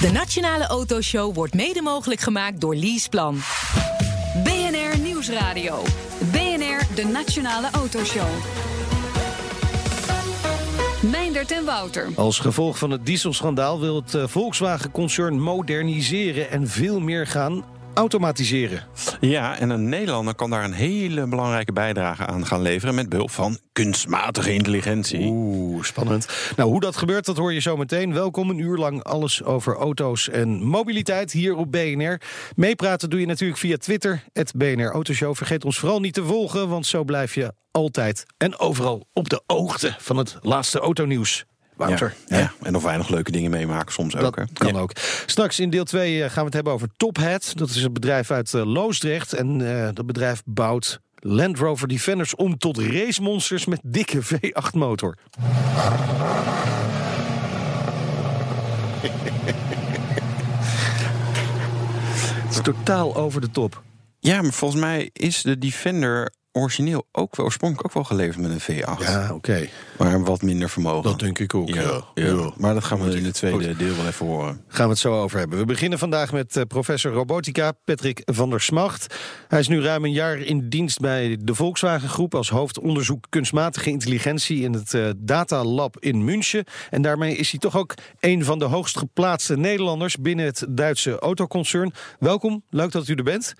De Nationale Autoshow wordt mede mogelijk gemaakt door Leaseplan. BNR Nieuwsradio. BNR, de Nationale Autoshow. Meindert en Wouter. Als gevolg van het dieselschandaal wil het eh, Volkswagen-concern moderniseren en veel meer gaan automatiseren. Ja, en een Nederlander kan daar een hele belangrijke bijdrage aan gaan leveren met behulp van kunstmatige intelligentie. Oeh, spannend. Nou, hoe dat gebeurt, dat hoor je zo meteen. Welkom een uur lang alles over auto's en mobiliteit hier op BNR. Meepraten doe je natuurlijk via Twitter, het BNR Autoshow. Vergeet ons vooral niet te volgen, want zo blijf je altijd en overal op de hoogte van het laatste autonieuws. Wouter. Ja, ja, en nog weinig leuke dingen meemaken soms ook. Dat kan ook. Straks in deel 2 gaan we het hebben over Tophead. Dat is een bedrijf uit uh, Loosdrecht. En uh, dat bedrijf bouwt Land Rover Defenders om tot racemonsters met dikke V8 motor. Het is totaal over de top. Ja, maar volgens mij is de Defender origineel ook wel, oorspronkelijk ook wel geleverd met een V8. Ja, oké. Okay. Maar wat minder vermogen. Dat denk ik ook, ja. ja. ja. Maar dat gaan we in het tweede Goed. deel wel even horen. Gaan we het zo over hebben. We beginnen vandaag met uh, professor robotica Patrick van der Smacht. Hij is nu ruim een jaar in dienst bij de Volkswagen Groep... als hoofdonderzoek kunstmatige intelligentie in het uh, Data Lab in München. En daarmee is hij toch ook een van de hoogst geplaatste Nederlanders... binnen het Duitse autoconcern. Welkom, leuk dat u er bent.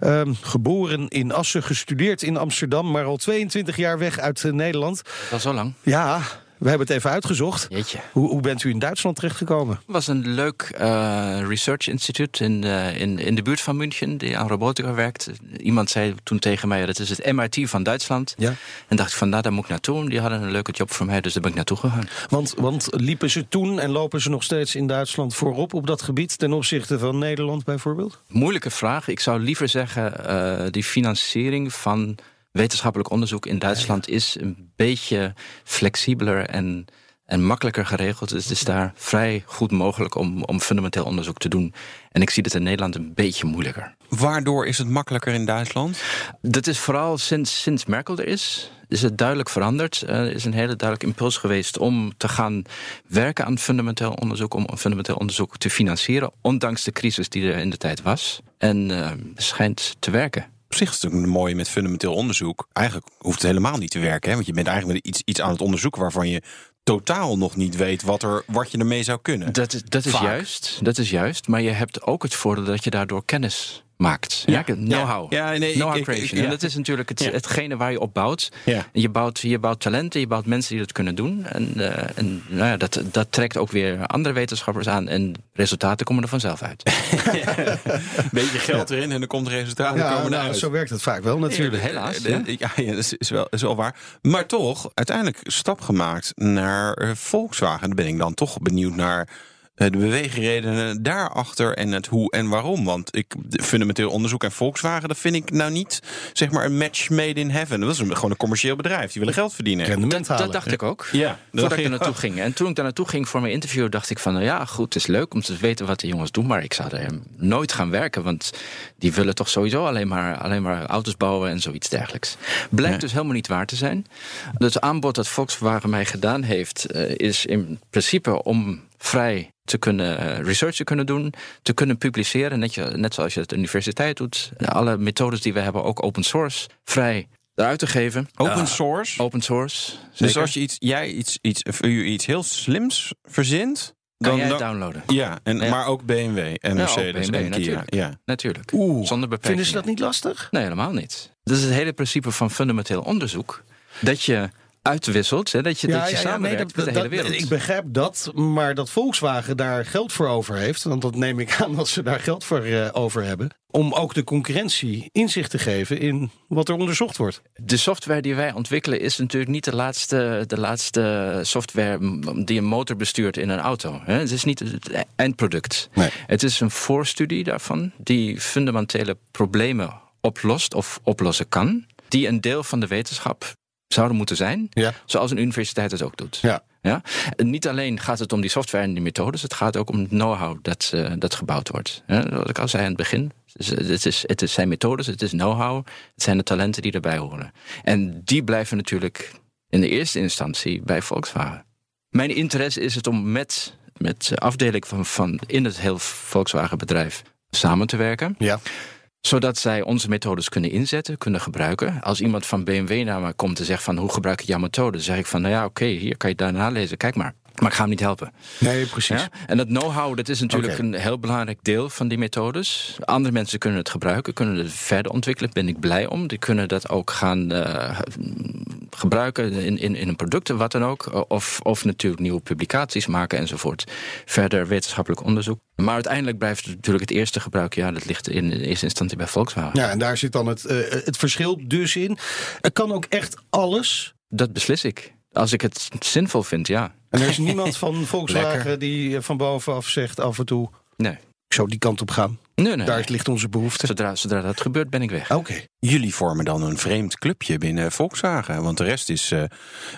Uh, geboren in Assen, gestudeerd in Amsterdam... maar al 22 jaar weg uit uh, Nederland. Dat is al lang. Ja, we hebben het even uitgezocht. Jeetje. Hoe, hoe bent u in Duitsland terechtgekomen? Het was een leuk uh, research instituut in, uh, in, in de buurt van München... die aan robotica werkt. Iemand zei toen tegen mij, dat is het MIT van Duitsland. Ja. En dacht ik van, nou, daar moet ik naartoe. Die hadden een leuke job voor mij, dus daar ben ik naartoe gegaan. Want, want liepen ze toen en lopen ze nog steeds in Duitsland voorop op dat gebied... ten opzichte van Nederland bijvoorbeeld? Moeilijke vraag. Ik zou liever zeggen, uh, die financiering van wetenschappelijk onderzoek in Duitsland is een beetje flexibeler en, en makkelijker geregeld. Dus het is daar vrij goed mogelijk om, om fundamenteel onderzoek te doen. En ik zie het in Nederland een beetje moeilijker. Waardoor is het makkelijker in Duitsland? Dat is vooral sinds, sinds Merkel er is. Is het duidelijk veranderd? Er is een hele duidelijk impuls geweest om te gaan werken aan fundamenteel onderzoek, om fundamenteel onderzoek te financieren, ondanks de crisis die er in de tijd was. En uh, schijnt te werken op zich is het natuurlijk mooi met fundamenteel onderzoek. Eigenlijk hoeft het helemaal niet te werken. Hè? Want je bent eigenlijk iets, iets aan het onderzoeken waarvan je totaal nog niet weet wat, er, wat je ermee zou kunnen. Dat, dat is juist. Dat is juist. Maar je hebt ook het voordeel dat je daardoor kennis maakt. Ja, know-how. Ja, nee, know-how ik, creation. Ik, ik, ja. En dat is natuurlijk het, hetgene waar je op bouwt. Je bouwt, je bouwt talenten, je bouwt mensen die dat kunnen doen. En, uh, en nou ja, dat, dat trekt ook weer andere wetenschappers aan. En resultaten komen er vanzelf uit. Beetje geld erin en er komt resultaten ja, komen nou, uit. Zo werkt het vaak wel natuurlijk. helaas. Ja, ja, ja dat is wel, is wel waar. Maar toch, uiteindelijk stap gemaakt naar Volkswagen. Daar ben ik dan toch benieuwd naar de beweegredenen daarachter en het hoe en waarom. Want ik, fundamenteel onderzoek en Volkswagen, dat vind ik nou niet zeg maar een match made in heaven. Dat is een, gewoon een commercieel bedrijf. Die willen geld verdienen. Dat, dat dacht ik ook. Ja, voordat ik er naartoe ging. En toen ik daar naartoe ging voor mijn interview, dacht ik van nou ja, goed, het is leuk om te weten wat de jongens doen. Maar ik zou er nooit gaan werken. Want die willen toch sowieso alleen maar, alleen maar auto's bouwen en zoiets dergelijks. Blijkt ja. dus helemaal niet waar te zijn. Het aanbod dat Volkswagen mij gedaan heeft, uh, is in principe om vrij te kunnen research te kunnen doen, te kunnen publiceren, net, je, net zoals je het universiteit doet. Alle methodes die we hebben, ook open source, vrij eruit te geven. Open source? Open source. Zeker. Dus als je iets, jij iets, iets, iets heel slims verzint, kan dan, jij het downloaden. Ja, en, ja. maar ook BMW en Mercedes ja, BMW, en Kia. Natuurlijk. Ja. natuurlijk. Oeh, Zonder beperkingen. Vinden ze dat niet lastig? Nee, helemaal niet. Dat is het hele principe van fundamenteel onderzoek. Dat je uitwisselt. Hè, dat je, dat je samenwerkt dat- met de dat- hele wereld. Ik begrijp dat, maar dat Volkswagen daar geld voor over heeft, want dat neem ik aan dat ze daar geld voor eh, over hebben, om ook de concurrentie inzicht te geven in wat er onderzocht wordt. De software die wij ontwikkelen is natuurlijk niet de laatste, de laatste software die een motor bestuurt in een auto. hè. Het is niet het eindproduct. Nee. Het is een voorstudie daarvan die fundamentele problemen oplost of oplossen kan. Die een deel van de wetenschap zouden moeten zijn. Ja. Zoals een universiteit het ook doet. Ja. Ja? En niet alleen gaat het om die software en die methodes, het gaat ook om het know-how dat, eh, dat gebouwd wordt. Ja, wat ik al zei aan het begin, het, is, het, is, zijn methodes, het is know-how, het zijn de talenten die erbij horen. En die blijven natuurlijk in de eerste instantie bij Volkswagen. Mijn interesse is het om met, met afdeling van, van in het heel Volkswagen bedrijf samen te werken Ja. Zodat zij onze methodes kunnen inzetten, kunnen gebruiken. Als iemand van BMW naar me komt en zegt van hoe gebruik ik jouw methode, zeg ik van nou ja, oké, hier kan je daarna lezen, kijk maar. Maar ik ga hem niet helpen. Nee, precies. Ja? En dat know-how, dat is natuurlijk een heel belangrijk deel van die methodes. Andere mensen kunnen het gebruiken, kunnen het verder ontwikkelen. Ben ik blij om. Die kunnen dat ook gaan eh, gebruiken in, in, in een product, wat dan ook. Of, of natuurlijk nieuwe publicaties maken enzovoort. Verder wetenschappelijk onderzoek. Maar uiteindelijk blijft het natuurlijk het eerste gebruik. Ja, dat ligt in eerste instantie bij Volkswagen. Ja, en daar zit dan het, eh, het verschil dus in. Er kan ook echt alles. Dat beslis ik. Als ik het zinvol vind, ja. En er is niemand van Volkswagen die van bovenaf zegt af en toe... Nee. ik zou die kant op gaan. Nee, nee. Daar ligt onze behoefte. Zodra, zodra dat gebeurt, ben ik weg. Oké. Jullie vormen dan een vreemd clubje binnen Volkswagen. Want de rest is eh,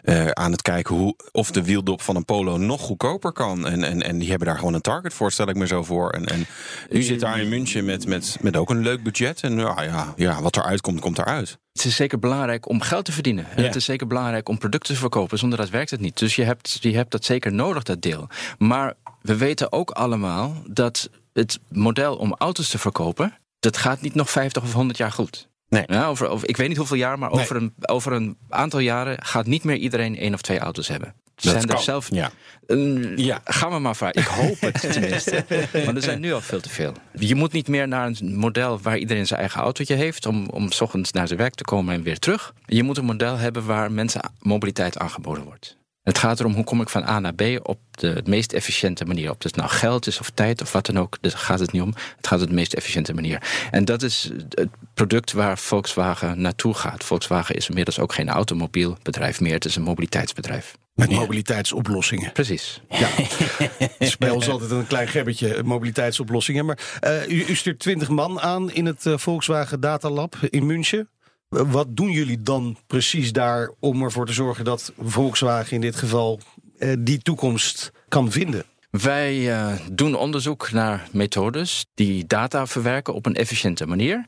eh, aan het kijken hoe, of de wieldop van een Polo nog goedkoper kan. En, en, en die hebben daar gewoon een target voor, stel ik me zo voor. En, en u zit daar in München met, met, met ook een leuk budget. En ja, ja, ja, wat eruit komt, komt eruit. Het is zeker belangrijk om geld te verdienen. En Ja. Het is zeker belangrijk om producten te verkopen. Zonder dat werkt het niet. Dus je hebt, je hebt dat zeker nodig, dat deel. Maar we weten ook allemaal dat het model om auto's te verkopen... dat gaat niet nog 50 of 100 jaar goed. Nee. Ja, over, over, ik weet niet hoeveel jaar, maar Nee. over, een, over een aantal jaren... gaat niet meer iedereen één of twee auto's hebben. Dat zijn er kan. zelf Ja. Mm, Ja. Gaan we maar vragen. Ik hoop het tenminste. Want er zijn nu al veel te veel. Je moet niet meer naar een model waar iedereen zijn eigen autootje heeft... om, om 's ochtends naar zijn werk te komen en weer terug. Je moet een model hebben waar mensen mobiliteit aangeboden wordt. Het gaat erom hoe kom ik van A naar B op de meest efficiënte manier. Of het nou geld is of tijd of wat dan ook, daar gaat het niet om. Het gaat op de meest efficiënte manier. En dat is het product waar Volkswagen naartoe gaat. Volkswagen is inmiddels ook geen automobielbedrijf meer. Het is een mobiliteitsbedrijf. Met mobiliteitsoplossingen. Precies. Het is bij ons altijd een klein gebbetje mobiliteitsoplossingen. Maar eh, u, u stuurt 20 man aan in het eh, Volkswagen Data Lab in München. Wat doen jullie dan precies daar om ervoor te zorgen dat Volkswagen in dit geval eh, die toekomst kan vinden? Wij eh, doen onderzoek naar methodes die data verwerken op een efficiënte manier.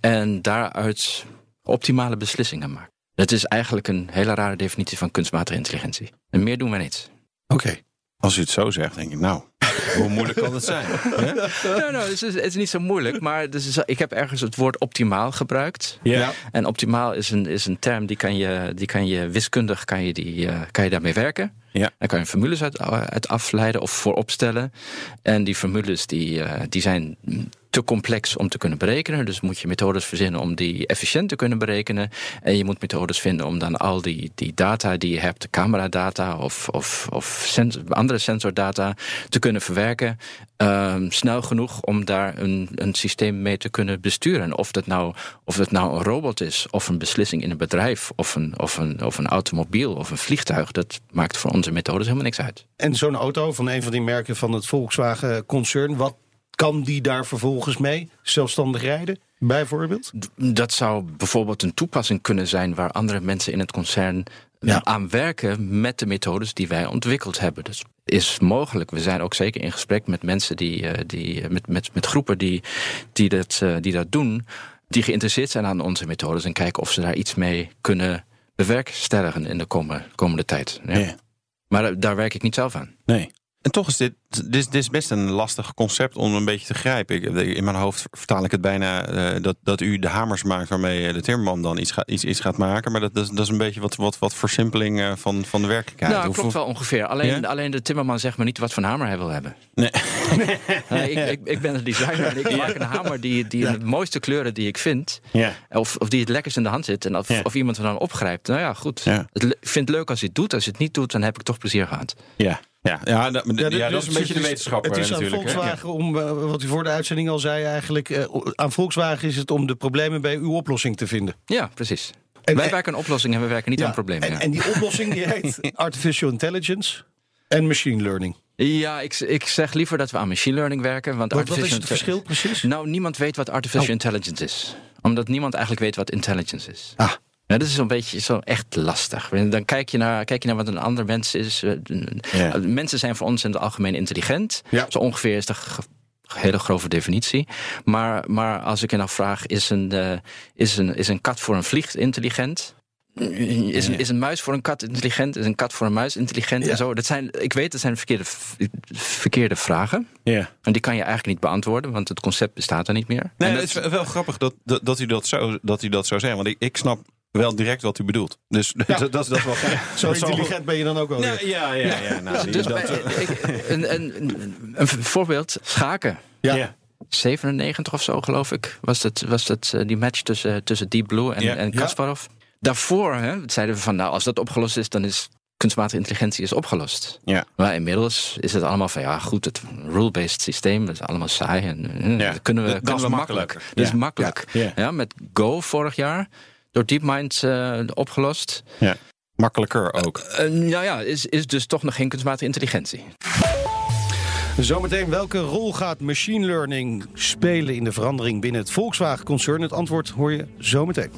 En daaruit optimale beslissingen maken. Dat is eigenlijk een hele rare definitie van kunstmatige intelligentie. En meer doen wij niet. Oké. Als u het zo zegt, denk ik, nou, hoe moeilijk kan het zijn? Hè? Nou, nou, het, is, het is niet zo moeilijk, maar dus is- ik heb ergens het woord optimaal gebruikt. Ja. En optimaal is een, is een term die kan je, die kan je wiskundig kan je die, eh, kan je daarmee werken. Ja. Daar kan je formules uit, uit afleiden of voor opstellen. En die formules die, eh, die zijn te complex om te kunnen berekenen. Dus moet je methodes verzinnen om die efficiënt te kunnen berekenen. En je moet methodes vinden om dan al die, die data die je hebt, cameradata of, of, of sens- andere sensordata, te kunnen verwerken. ehm, snel genoeg om daar een, een systeem mee te kunnen besturen. Of dat, nou, of dat nou een robot is, of een beslissing in een bedrijf, of een, of een, of een automobiel of een vliegtuig. Dat maakt voor onze methodes helemaal niks uit. En zo'n auto van een van die merken van het Volkswagen-concern, wat kan die daar vervolgens mee? Zelfstandig rijden, bijvoorbeeld? Dat zou bijvoorbeeld een toepassing kunnen zijn waar andere mensen in het concern Ja. aan werken met de methodes die wij ontwikkeld hebben. Dus is mogelijk. We zijn ook zeker in gesprek met mensen die, eh, die eh, met, met, met groepen die, die, dat, eh, die dat doen, die geïnteresseerd zijn aan onze methodes en kijken of ze daar iets mee kunnen bewerkstelligen in de komende, komende tijd. Ja. Ja. Maar daar werk ik niet zelf aan. Nee. En toch is dit dit, is, dit is best een lastig concept om een beetje te grijpen. Ik, in mijn hoofd vertaal ik het bijna eh, dat, dat u de hamers maakt waarmee de timmerman dan iets, gaat iets, iets gaat maken. Maar dat, dat, is, dat is een beetje wat, wat, wat versimpeling eh, van, van de werkelijkheid. Nou, klopt wel ongeveer. Alleen, Ja? alleen de timmerman zegt me niet wat voor een hamer hij wil hebben. Nee. Nee, ik, ik, ik ben een designer en ik maak een hamer die, die de mooiste kleuren die ik vind. Ja. Of, of die het lekkerst in de hand zit. En of, Ja. of iemand er dan opgrijpt. Nou ja, goed. Ik vind het leuk als hij het doet. Als hij het niet doet, dan heb ik toch plezier gehad. Ja, ja, ja, dat, ja, Ja, dat dus is een beetje de het wetenschapper Het is aan. Volkswagen om, eh, wat u voor de uitzending al zei eigenlijk... eh, aan Volkswagen is het om de problemen bij uw oplossing te vinden. Ja, precies. En- Wij en- werken aan oplossingen en we werken niet Ja, aan problemen. En, ja. en die oplossing die heet artificial intelligence en machine learning. Ja, ik, ik zeg liever dat we aan machine learning werken. Want Wat, wat is het verschil precies? Nou, niemand weet wat artificial Oh. intelligence is. Omdat niemand eigenlijk weet wat intelligence is. Ah. Ja, dat is zo'n beetje zo echt lastig. Dan kijk je naar, kijk je naar wat een ander mens is. Eh, Ja. Mensen zijn voor ons in het algemeen intelligent. Ja. Zo ongeveer is de hele grove definitie. Maar, maar als ik je nou vraag, is een, eh, is, een, is een kat voor een vlieg intelligent? Is, een, is een muis voor een kat intelligent? Is een kat voor een muis intelligent? Ja. En zo. Dat zijn, ik weet, dat zijn verkeerde, verkeerde vragen. Ja. En die kan je eigenlijk niet beantwoorden, want het concept bestaat er niet meer. Nee, En het is wel- grappig dat, dat, dat, u dat zo, dat u dat zo zegt. Want ik, ik snap wel direct wat u bedoelt. Dus dat, dat, is- dat is wel gek. Zo Dat intelligent ben je dan ook wel Ja, ja, ja. ja, nou, Dus dat- bij- ik, een, een, een, een voorbeeld, schaken. Ja. ja. 97 of zo, geloof ik, was, het, was het, eh, die match tussen, tussen Deep Blue en, Ja. en Ja. Kasparov. Daarvoor hè, zeiden we van, nou, als dat opgelost is, dan is kunstmatige intelligentie is opgelost. Ja. Maar inmiddels is het allemaal van, ja goed, het rule-based systeem, dat is allemaal saai. En, eh, Ja. Dat kunnen we, Dat- dat kunnen we makkelijker. makkelijk. Dat is Ja. makkelijk. Ja. Ja. met Go vorig jaar, door DeepMind eh opgelost. ja. Makkelijker ook. Eh, nou ja, is, is dus toch nog geen kunstmatige intelligentie. Zometeen, welke rol gaat machine learning spelen in de verandering binnen het Volkswagen-concern? Het antwoord hoor je zometeen.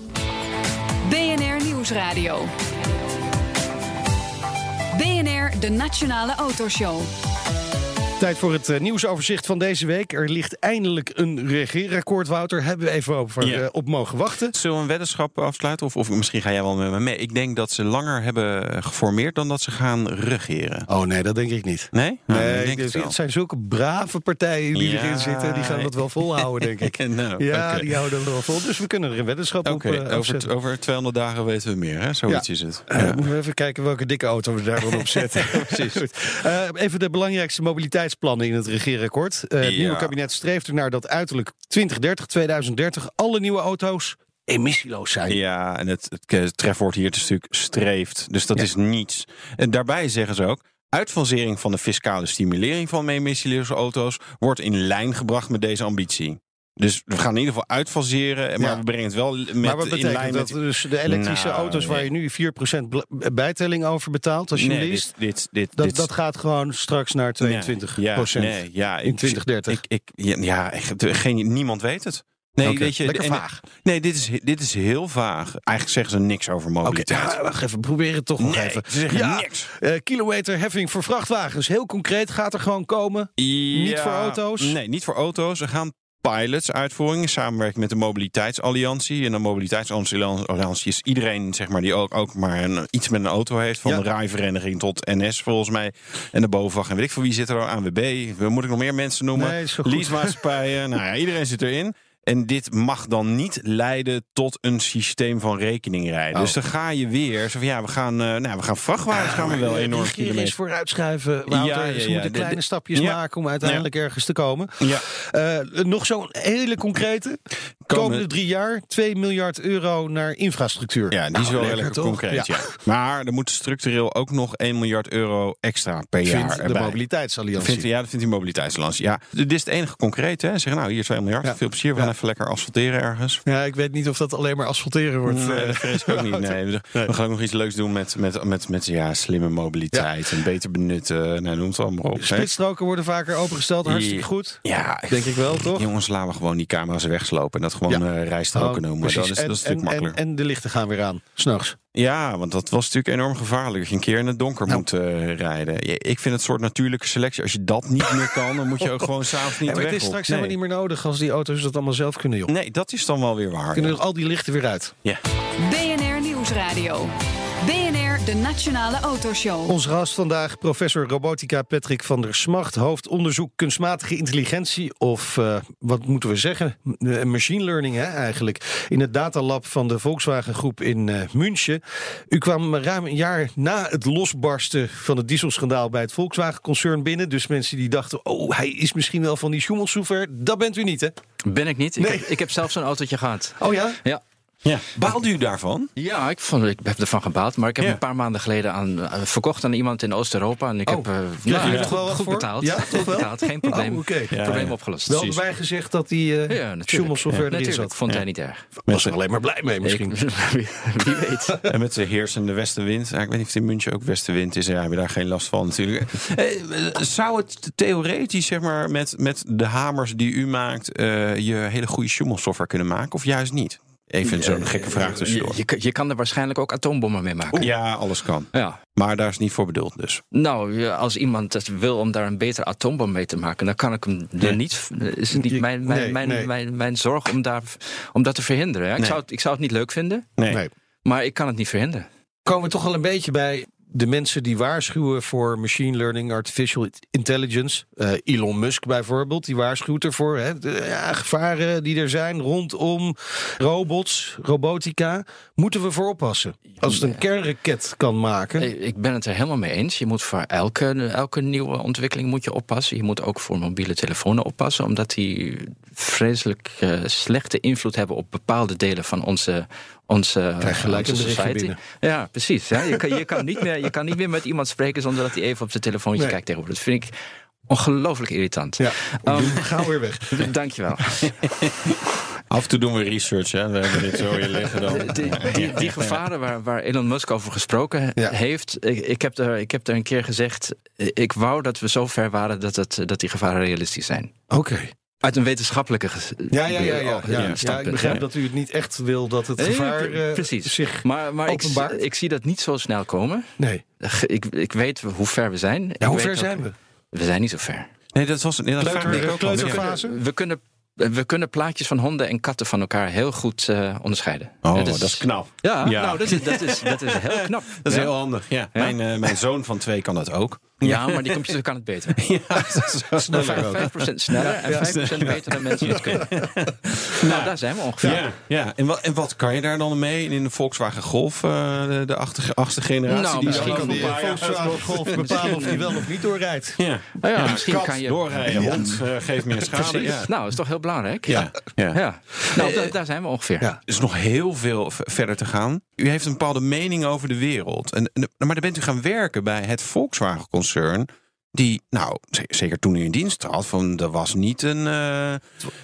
BNR Nieuwsradio. BNR, de Nationale Autoshow. Tijd voor het eh, nieuwsoverzicht van deze week. Er ligt eindelijk een regeerakkoord, Wouter. Hebben we even over, Ja. eh, op mogen wachten. Zullen we een weddenschap afsluiten? Of, of misschien ga jij wel met me mee. Ik denk dat ze langer hebben geformeerd dan dat ze gaan regeren. Oh nee, dat denk ik niet. Nee? Nou, nee, ik denk het, zijn zulke brave partijen die Ja. erin zitten. Die gaan dat wel volhouden, denk ik. Nou, Ja, die houden dat wel vol. Dus we kunnen er een weddenschap Oké, op uh, over, over 200 dagen weten we meer, hè? Zoiets Ja. is het. Ja. moeten we even kijken welke dikke auto we daar dan op zetten. Precies. even de belangrijkste mobiliteitsplannen in het regeerakkoord. Eh, het Ja. nieuwe kabinet streeft ernaar dat uiterlijk 2030, 2030 alle nieuwe auto's emissieloos zijn. Ja, en het, het trefwoord hier is natuurlijk streeft. Dus dat Ja. is niets. En daarbij zeggen ze ook... Uitfasering van de fiscale stimulering van emissieloze auto's... wordt in lijn gebracht met deze ambitie. Dus we gaan in ieder geval uitfaseren, maar Ja. we brengen het wel met, maar wat in betekent lijn dat? met... Dus de elektrische Nou, auto's waar je nu 4% bl- bijtelling over betaalt als je hem nee, leest, dit, dit, dit, dat, dit- dat gaat gewoon straks naar 22 Nee, ja, nee, ja, in 2030. Ik, ik, ja, geen, niemand weet het. Nee, weet je, lekker vaag. Nee, dit is, dit is heel vaag. Eigenlijk zeggen ze niks over Oké, mobiliteit. ja, wacht even, probeer het toch nog Nee, even. ze zeggen ja, niks. eh, kilometerheffing voor vrachtwagens, heel concreet, gaat er gewoon komen. Niet voor auto's? Nee, niet voor auto's. We gaan pilots uitvoering in samenwerking met de Mobiliteitsalliantie. En de Mobiliteitsalliantie is iedereen zeg maar, die ook, ook maar een, iets met een auto heeft. Van Ja. de rijvereniging tot NS volgens mij. En de BOVAG. En weet ik voor wie zit er al? ANWB. Moet ik nog meer mensen noemen? Nee. Leasemaatschappijen. nou ja, iedereen zit erin. En dit mag dan niet leiden tot een systeem van rekeningrijden. Oh. Dus dan ga je weer. Zo van, ja, we gaan, eh, nou, we gaan vrachtwagens gaan we wel Eh, enorm regering is vooruitschuiven, Wouter. Ja, ja, Ze ja. moeten De- kleine de- stapjes maken om uiteindelijk ergens te komen. Ja. Eh, nog zo'n hele concrete. Komende drie jaar 2 miljard euro naar infrastructuur. Ja, die is Nou, wel lekker, lekker toch? concreet. Ja. Maar er moet structureel ook nog 1 miljard euro extra per jaar Vindt de erbij. mobiliteitsalliantie. Vindt, ja, dat vindt die mobiliteitsalliantie. Ja, dit is het enige concrete. Hè. Zeggen, nou, hier 2 miljard. Ja. Veel plezier. We gaan. Even lekker asfalteren ergens. Ja, ik weet niet of dat alleen maar asfalteren wordt. Nee, dat vrees ik ook niet. Nee, we, gaan ook nog iets leuks doen met, met, met, met ja, slimme mobiliteit. En beter benutten. Nou, noem het allemaal op. Spitsstroken worden vaker opengesteld. Hartstikke goed. Ja, Denk ik wel, toch? Jongens, laten we gewoon die camera's wegslopen. En dat gewoon eh, rijstroken Oh, noemen. Dat is, dat is natuurlijk makkelijker. en, en de lichten gaan weer aan, s'nachts. Ja, want dat was natuurlijk enorm gevaarlijk. Dat je een keer in het donker Nou. moet eh, rijden. Ja, Ik vind het soort natuurlijke selectie. Als je dat niet meer kan, dan moet je ook gewoon s'avonds niet Ja, maar weg het is op. straks nee. helemaal niet meer nodig als die auto's dat allemaal zelf kunnen, joh. Nee, dat is dan wel weer waar. Kunnen ja. er al die lichten weer uit. Ja. BNR Nieuwsradio. De Nationale Autoshow. Onze gast vandaag, professor robotica Patrick van der Smacht, hoofdonderzoek kunstmatige intelligentie, of eh, wat moeten we zeggen, Eh, machine learning hè, eigenlijk, in het datalab van de Volkswagen Groep in eh, München. U kwam ruim een jaar na het losbarsten van het dieselschandaal bij het Volkswagen-concern binnen. Dus mensen die dachten, oh, hij is misschien wel van die Schummelsoever, dat bent u niet, hè? Ben ik niet. Ik, Nee. heb, ik heb zelf zo'n autootje gehad. Oh ja? Ja. Ja. Baalde u daarvan? Ja, ik, vond, ik heb ervan gebaald. Maar ik heb Ja. een paar maanden geleden aan, eh, verkocht aan iemand in Oost-Europa. En ik Oh, heb eh, krijg je nou, toch wel wat goed voor? betaald. Ja, toch Goed wel? betaald. Geen probleem. Oh, oké. Ja, probleem ja. opgelost. Wel erbij gezegd dat die uh, ja, erin natuurlijk. zat. vond Ja. hij niet erg. Was er alleen maar blij mee misschien. Ik- wie weet. En met de heersende westenwind. Ja, ik weet niet of het in München ook westenwind is. Ja, hebben we daar geen last van natuurlijk. Eh, zou het theoretisch, zeg maar, met, met de hamers die u maakt... eh, je hele goede Schumel-software kunnen maken? Of juist niet? Even zo'n gekke vraag Je, tussendoor. je, kan- je kan er waarschijnlijk ook atoombommen mee maken. Ja, alles kan. Ja. Maar daar is niet voor bedoeld dus. Nou, als iemand het wil om daar een betere atoombom mee te maken, dan kan ik hem er niet. Is het niet Je- mijn, mijn, nee, mijn, nee. Mijn, mijn zorg om, daar, om dat te verhinderen. Ik, Nee. zou het, ik zou het niet leuk vinden, Nee. Nee. maar ik kan het niet verhinderen. komen we toch al een beetje bij de mensen die waarschuwen voor machine learning, artificial intelligence. Eh, Elon Musk bijvoorbeeld, die waarschuwt ervoor. Hè, de ja, gevaren die er zijn rondom robots, robotica. Moeten we voor oppassen. Als het een kernraket kan maken. Ik ik ben het er helemaal mee eens. Je moet voor elke, elke nieuwe ontwikkeling moet je oppassen. Je moet ook voor mobiele telefoons oppassen, omdat die vreselijk eh, slechte invloed hebben op bepaalde delen van onze, onze, onze society. Ja, precies. Ja. Je, kan, je, kan niet meer, je kan niet meer met iemand spreken zonder dat hij even op zijn telefoontje Nee. kijkt tegenwoordig. Dat vind ik ongelooflijk irritant. Ja, Ehm, we gaan weer weg. Dankjewel. Af en toe doen we research, hè. We hebben dit zo hier liggen dan. Die, die, die gevaren waar, waar Elon Musk over gesproken Ja. heeft, ik, ik, heb er, ik heb er een keer gezegd, ik wou dat we zo ver waren dat, het, dat die gevaren realistisch zijn. Oké. Uit een wetenschappelijke Ja, ja, ja, ja, oh, ja. ja, ik begrijp ja. dat u het niet echt wil dat het Nee, gevaar pre- eh, precies. zich. Maar, maar ik, openbaart. ik zie dat niet zo snel komen. Nee. Ik, ik weet hoe ver we zijn. Ja, hoe ver zijn we? We zijn niet zo ver. Nee, dat was... Nee, Kleuter- al. kleuterfase? We kunnen, we kunnen plaatjes van honden en katten van elkaar heel goed eh, onderscheiden. Oh, Het dat is knap. Ja, Ja. Nou, dat, is, dat, is, dat is heel knap. Dat is Ja. heel handig, ja. Mijn, eh, mijn zoon van twee kan dat ook. Ja, maar die computer kan het beter. Ja, dat is wel sneller ook. 5% sneller en 5% beter dan mensen het kunnen. Nou, daar zijn we ongeveer. Ja, ja. En, wat, en wat kan je daar dan mee in de Volkswagen Golf, eh, de, de achtste, achtste generatie? Nou, die misschien kan die paar jaar- Volkswagen Golf bepalen of die wel of niet doorrijdt. Ja. Nou ja, misschien kat, kan je. doorrijden, hond, eh, geef meer schade. Ja. Nou, dat is toch heel belangrijk. Ja. Ja. Ja. Nou, da- daar zijn we ongeveer. Ja. Er is nog heel veel verder te gaan. U heeft een bepaalde mening over de wereld. En, en- maar dan bent u gaan werken bij het Die, nou, zeker toen u in dienst trad, van er was niet een, eh,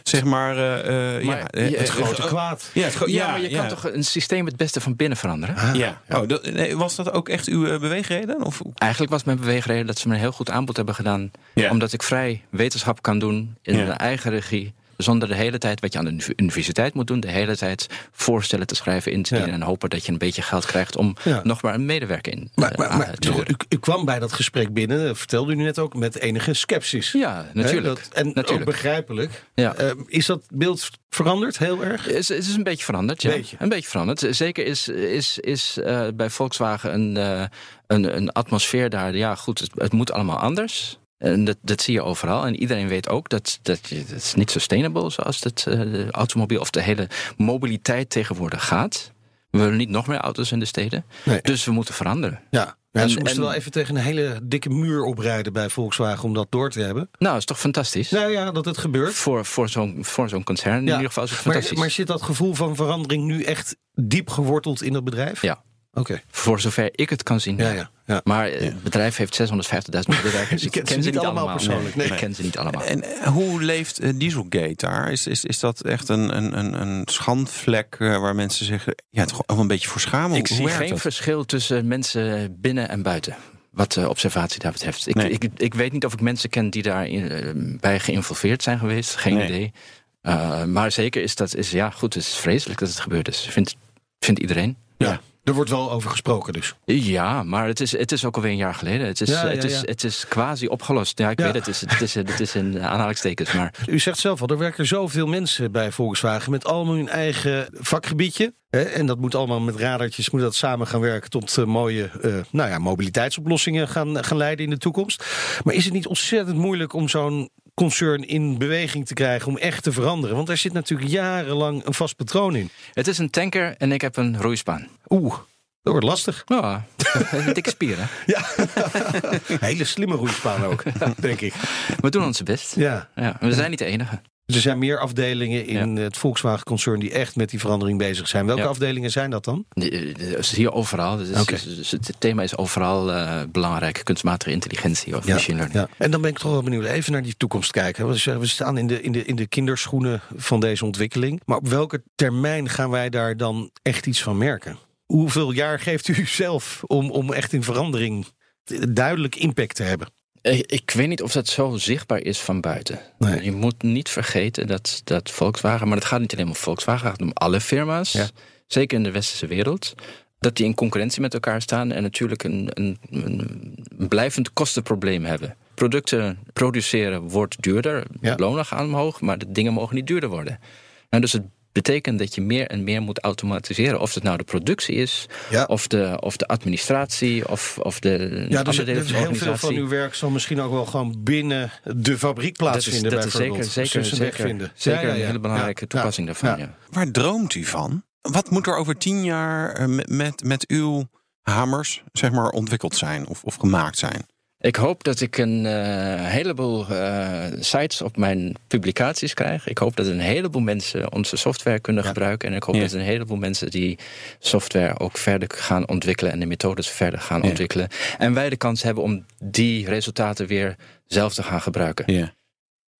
zeg maar, eh, eh, Maar ja, je- Het grote kwaad. Ja, het gro- Ja, maar je ja. kan toch een systeem het beste van binnen veranderen? Ja. Oh, dat, nee, was dat ook echt uw beweegreden? Of? Eigenlijk was mijn beweegreden dat ze me een heel goed aanbod hebben gedaan. Ja. Omdat ik vrij wetenschap kan doen in Ja. mijn eigen regie. Zonder de hele tijd, wat je aan de uni- universiteit moet doen, de hele tijd voorstellen te schrijven, in te dienen. Ja. En hopen dat je een beetje geld krijgt om Ja. nog maar een medewerker in Maar, eh, maar, aan maar te huren. u, u kwam bij dat gesprek binnen, dat vertelde u net ook, met enige sceptisch. Ja, natuurlijk. Dat- en ook natuurlijk. begrijpelijk. Ja. Eh, is dat beeld veranderd heel erg? Het is, het is een beetje veranderd, ja. Beetje. Een beetje veranderd. Zeker is, is, is eh, bij Volkswagen een, eh, een, een atmosfeer daar. Ja, goed, het, het moet allemaal anders. En dat, dat zie je overal. En iedereen weet ook dat, dat het is niet sustainable zoals het eh, de automobiel of de hele mobiliteit tegenwoordig gaat. We willen niet nog meer auto's in de steden. Nee. Dus we moeten veranderen. Ja. En- ze moesten en- wel even tegen een hele dikke muur oprijden bij Volkswagen om dat door te hebben. Nou, is toch fantastisch? Nou ja, dat het gebeurt. Voor, voor zo'n voor zo'n concern in Ja. ieder geval is het Maar, fantastisch. maar zit dat gevoel van verandering nu echt diep geworteld in het bedrijf? Ja. Oké. voor zover ik het kan zien. Ja, ja. ja. Maar eh, het bedrijf heeft 650.000 medewerkers. Ik ken ze niet allemaal persoonlijk, nee. Ik ken ze niet allemaal. En eh, hoe leeft eh, Dieselgate daar? Is, is, is dat echt een, een, een, een schandvlek eh, waar mensen zeggen... Ja, toch wel een beetje voor schamen? Ik Hoe zie geen dat? verschil tussen mensen binnen en buiten. Wat de observatie daar betreft. Ik, Nee. ik, ik weet niet of ik mensen ken die daarin eh, bij geïnvolveerd zijn geweest. Geen Nee. idee. Uh, maar zeker is dat, is, ja goed, het is vreselijk dat het gebeurd is. Vindt, vindt iedereen. Ja. Er wordt wel over gesproken dus. Ja, maar het is, het is ook alweer een jaar geleden. Het is, Ja, ja, het is, het is quasi opgelost. Ja, ik weet het. Het is, het is, het is in aanhalingstekens. Maar U zegt zelf al, er werken zoveel mensen bij Volkswagen met allemaal hun eigen vakgebiedje. Hè, en dat moet allemaal met radartjes, moet dat samen gaan werken tot eh, mooie eh, nou ja, mobiliteitsoplossingen gaan, gaan leiden in de toekomst. Maar is het niet ontzettend moeilijk om zo'n concern in beweging te krijgen om echt te veranderen? Want daar zit natuurlijk jarenlang een vast patroon in. het is een tanker en ik heb een roeispaan. Oeh, dat wordt lastig. Ja, dikke spier, hè? Hele slimme roeispaan ook, denk ik. We doen onze best. Ja. Ja, we zijn niet de enige. Er zijn meer afdelingen in het Volkswagen-concern die echt met die verandering bezig zijn. Welke Ja. afdelingen zijn dat dan? Die- Dat is hier overal. Dus, dus- dus het thema is overal eh, belangrijk. Kunstmatige intelligentie of machine learning. Ja. En dan ben ik toch wel benieuwd, even naar die toekomst kijken. We staan in de, in, de, in de kinderschoenen van deze ontwikkeling. Maar op welke termijn gaan wij daar dan echt iets van merken? Hoeveel jaar geeft u zelf om, om echt in verandering duidelijk impact te hebben? Ik, ik weet niet of dat zo zichtbaar is van buiten. Nee. Je moet niet vergeten dat, dat Volkswagen, maar het gaat niet alleen om Volkswagen, het gaat om alle firma's, Ja. zeker in de westerse wereld, dat die in concurrentie met elkaar staan en natuurlijk een, een, een blijvend kostenprobleem hebben. Producten produceren wordt duurder, Ja. lonen gaan omhoog, maar de dingen mogen niet duurder worden. Nou, dus het betekent dat je meer en meer moet automatiseren. Of het nou de productie is, Ja. of, de, of de administratie, of, of de Ja, dus, andere delen dus van de heel veel van uw werk zal misschien ook wel gewoon binnen de fabriek plaatsvinden. dat is, dat is zeker, zeker, Dus zeker, vinden. zeker Ja, ja, ja. een hele belangrijke Ja, toepassing ja, daarvan. ja. Ja. Waar droomt u van? Wat moet er over tien jaar eh, met, met, met uw hamers zeg maar, ontwikkeld zijn of, of gemaakt zijn? Ik hoop dat ik een eh, heleboel eh, sites op mijn publicaties krijg. Ik hoop dat een heleboel mensen onze software kunnen Ja. gebruiken. En ik hoop Ja. dat een heleboel mensen die software ook verder gaan ontwikkelen en de methodes verder gaan Ja. ontwikkelen. En wij de kans hebben om die resultaten weer zelf te gaan gebruiken. Ja.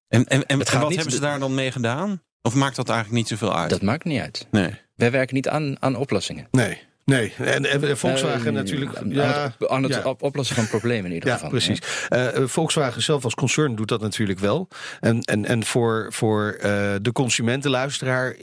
En, en, en, wat hebben ze daar dan mee gedaan? Of maakt dat eigenlijk niet zoveel uit? Dat maakt niet uit. Nee. Wij werken niet aan, aan oplossingen. Nee, nee. En, en Volkswagen natuurlijk. Aan, ja, het, aan het ja. op- oplossen van problemen in ieder Ja, geval. precies. Eh, eh, Volkswagen zelf als concern doet dat natuurlijk wel. En, en, en voor, voor eh, de consumentenluisteraar,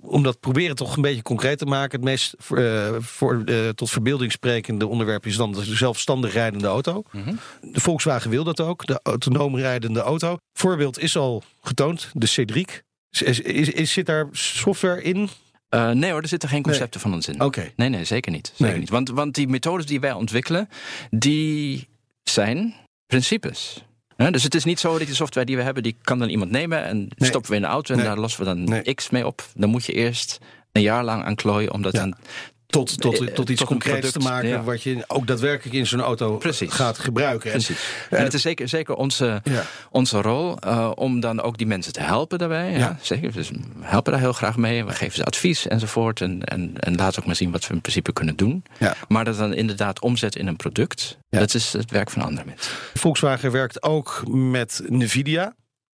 om dat proberen toch een beetje concreet te maken, het meest voor, tot verbeelding sprekende onderwerp is dan de zelfstandig rijdende auto. Mhm. De Volkswagen wil dat ook, de autonoom rijdende auto. Voorbeeld is al getoond, de Cedric. Is, is, is- zit daar software in? Eh, nee hoor, er zitten geen concepten van ons in. Oké. Nee, nee, zeker niet. Zeker Nee. niet. Want, want die methodes die wij ontwikkelen, die zijn principes. Dus het is niet zo dat die software die we hebben, die kan dan iemand nemen en Nee. stoppen we in de auto en daar lossen we dan. X mee op. Dan moet je eerst een jaar lang aan klooien om dat Ja. dan Tot, tot, Eh, tot iets tot concreets te maken ja. wat je ook daadwerkelijk in zo'n auto Precies. gaat gebruiken. En- Precies. En het is zeker, zeker onze, Ja. onze rol eh, om dan ook die mensen te helpen daarbij. Ja. Ja. Zeker. Dus we helpen daar heel graag mee. We geven ze advies enzovoort. En, en, en laten ook maar zien wat we in principe kunnen doen. Ja. Maar dat dan inderdaad omzetten in een product, Ja. dat is het werk van andere mensen. Volkswagen werkt ook met Nvidia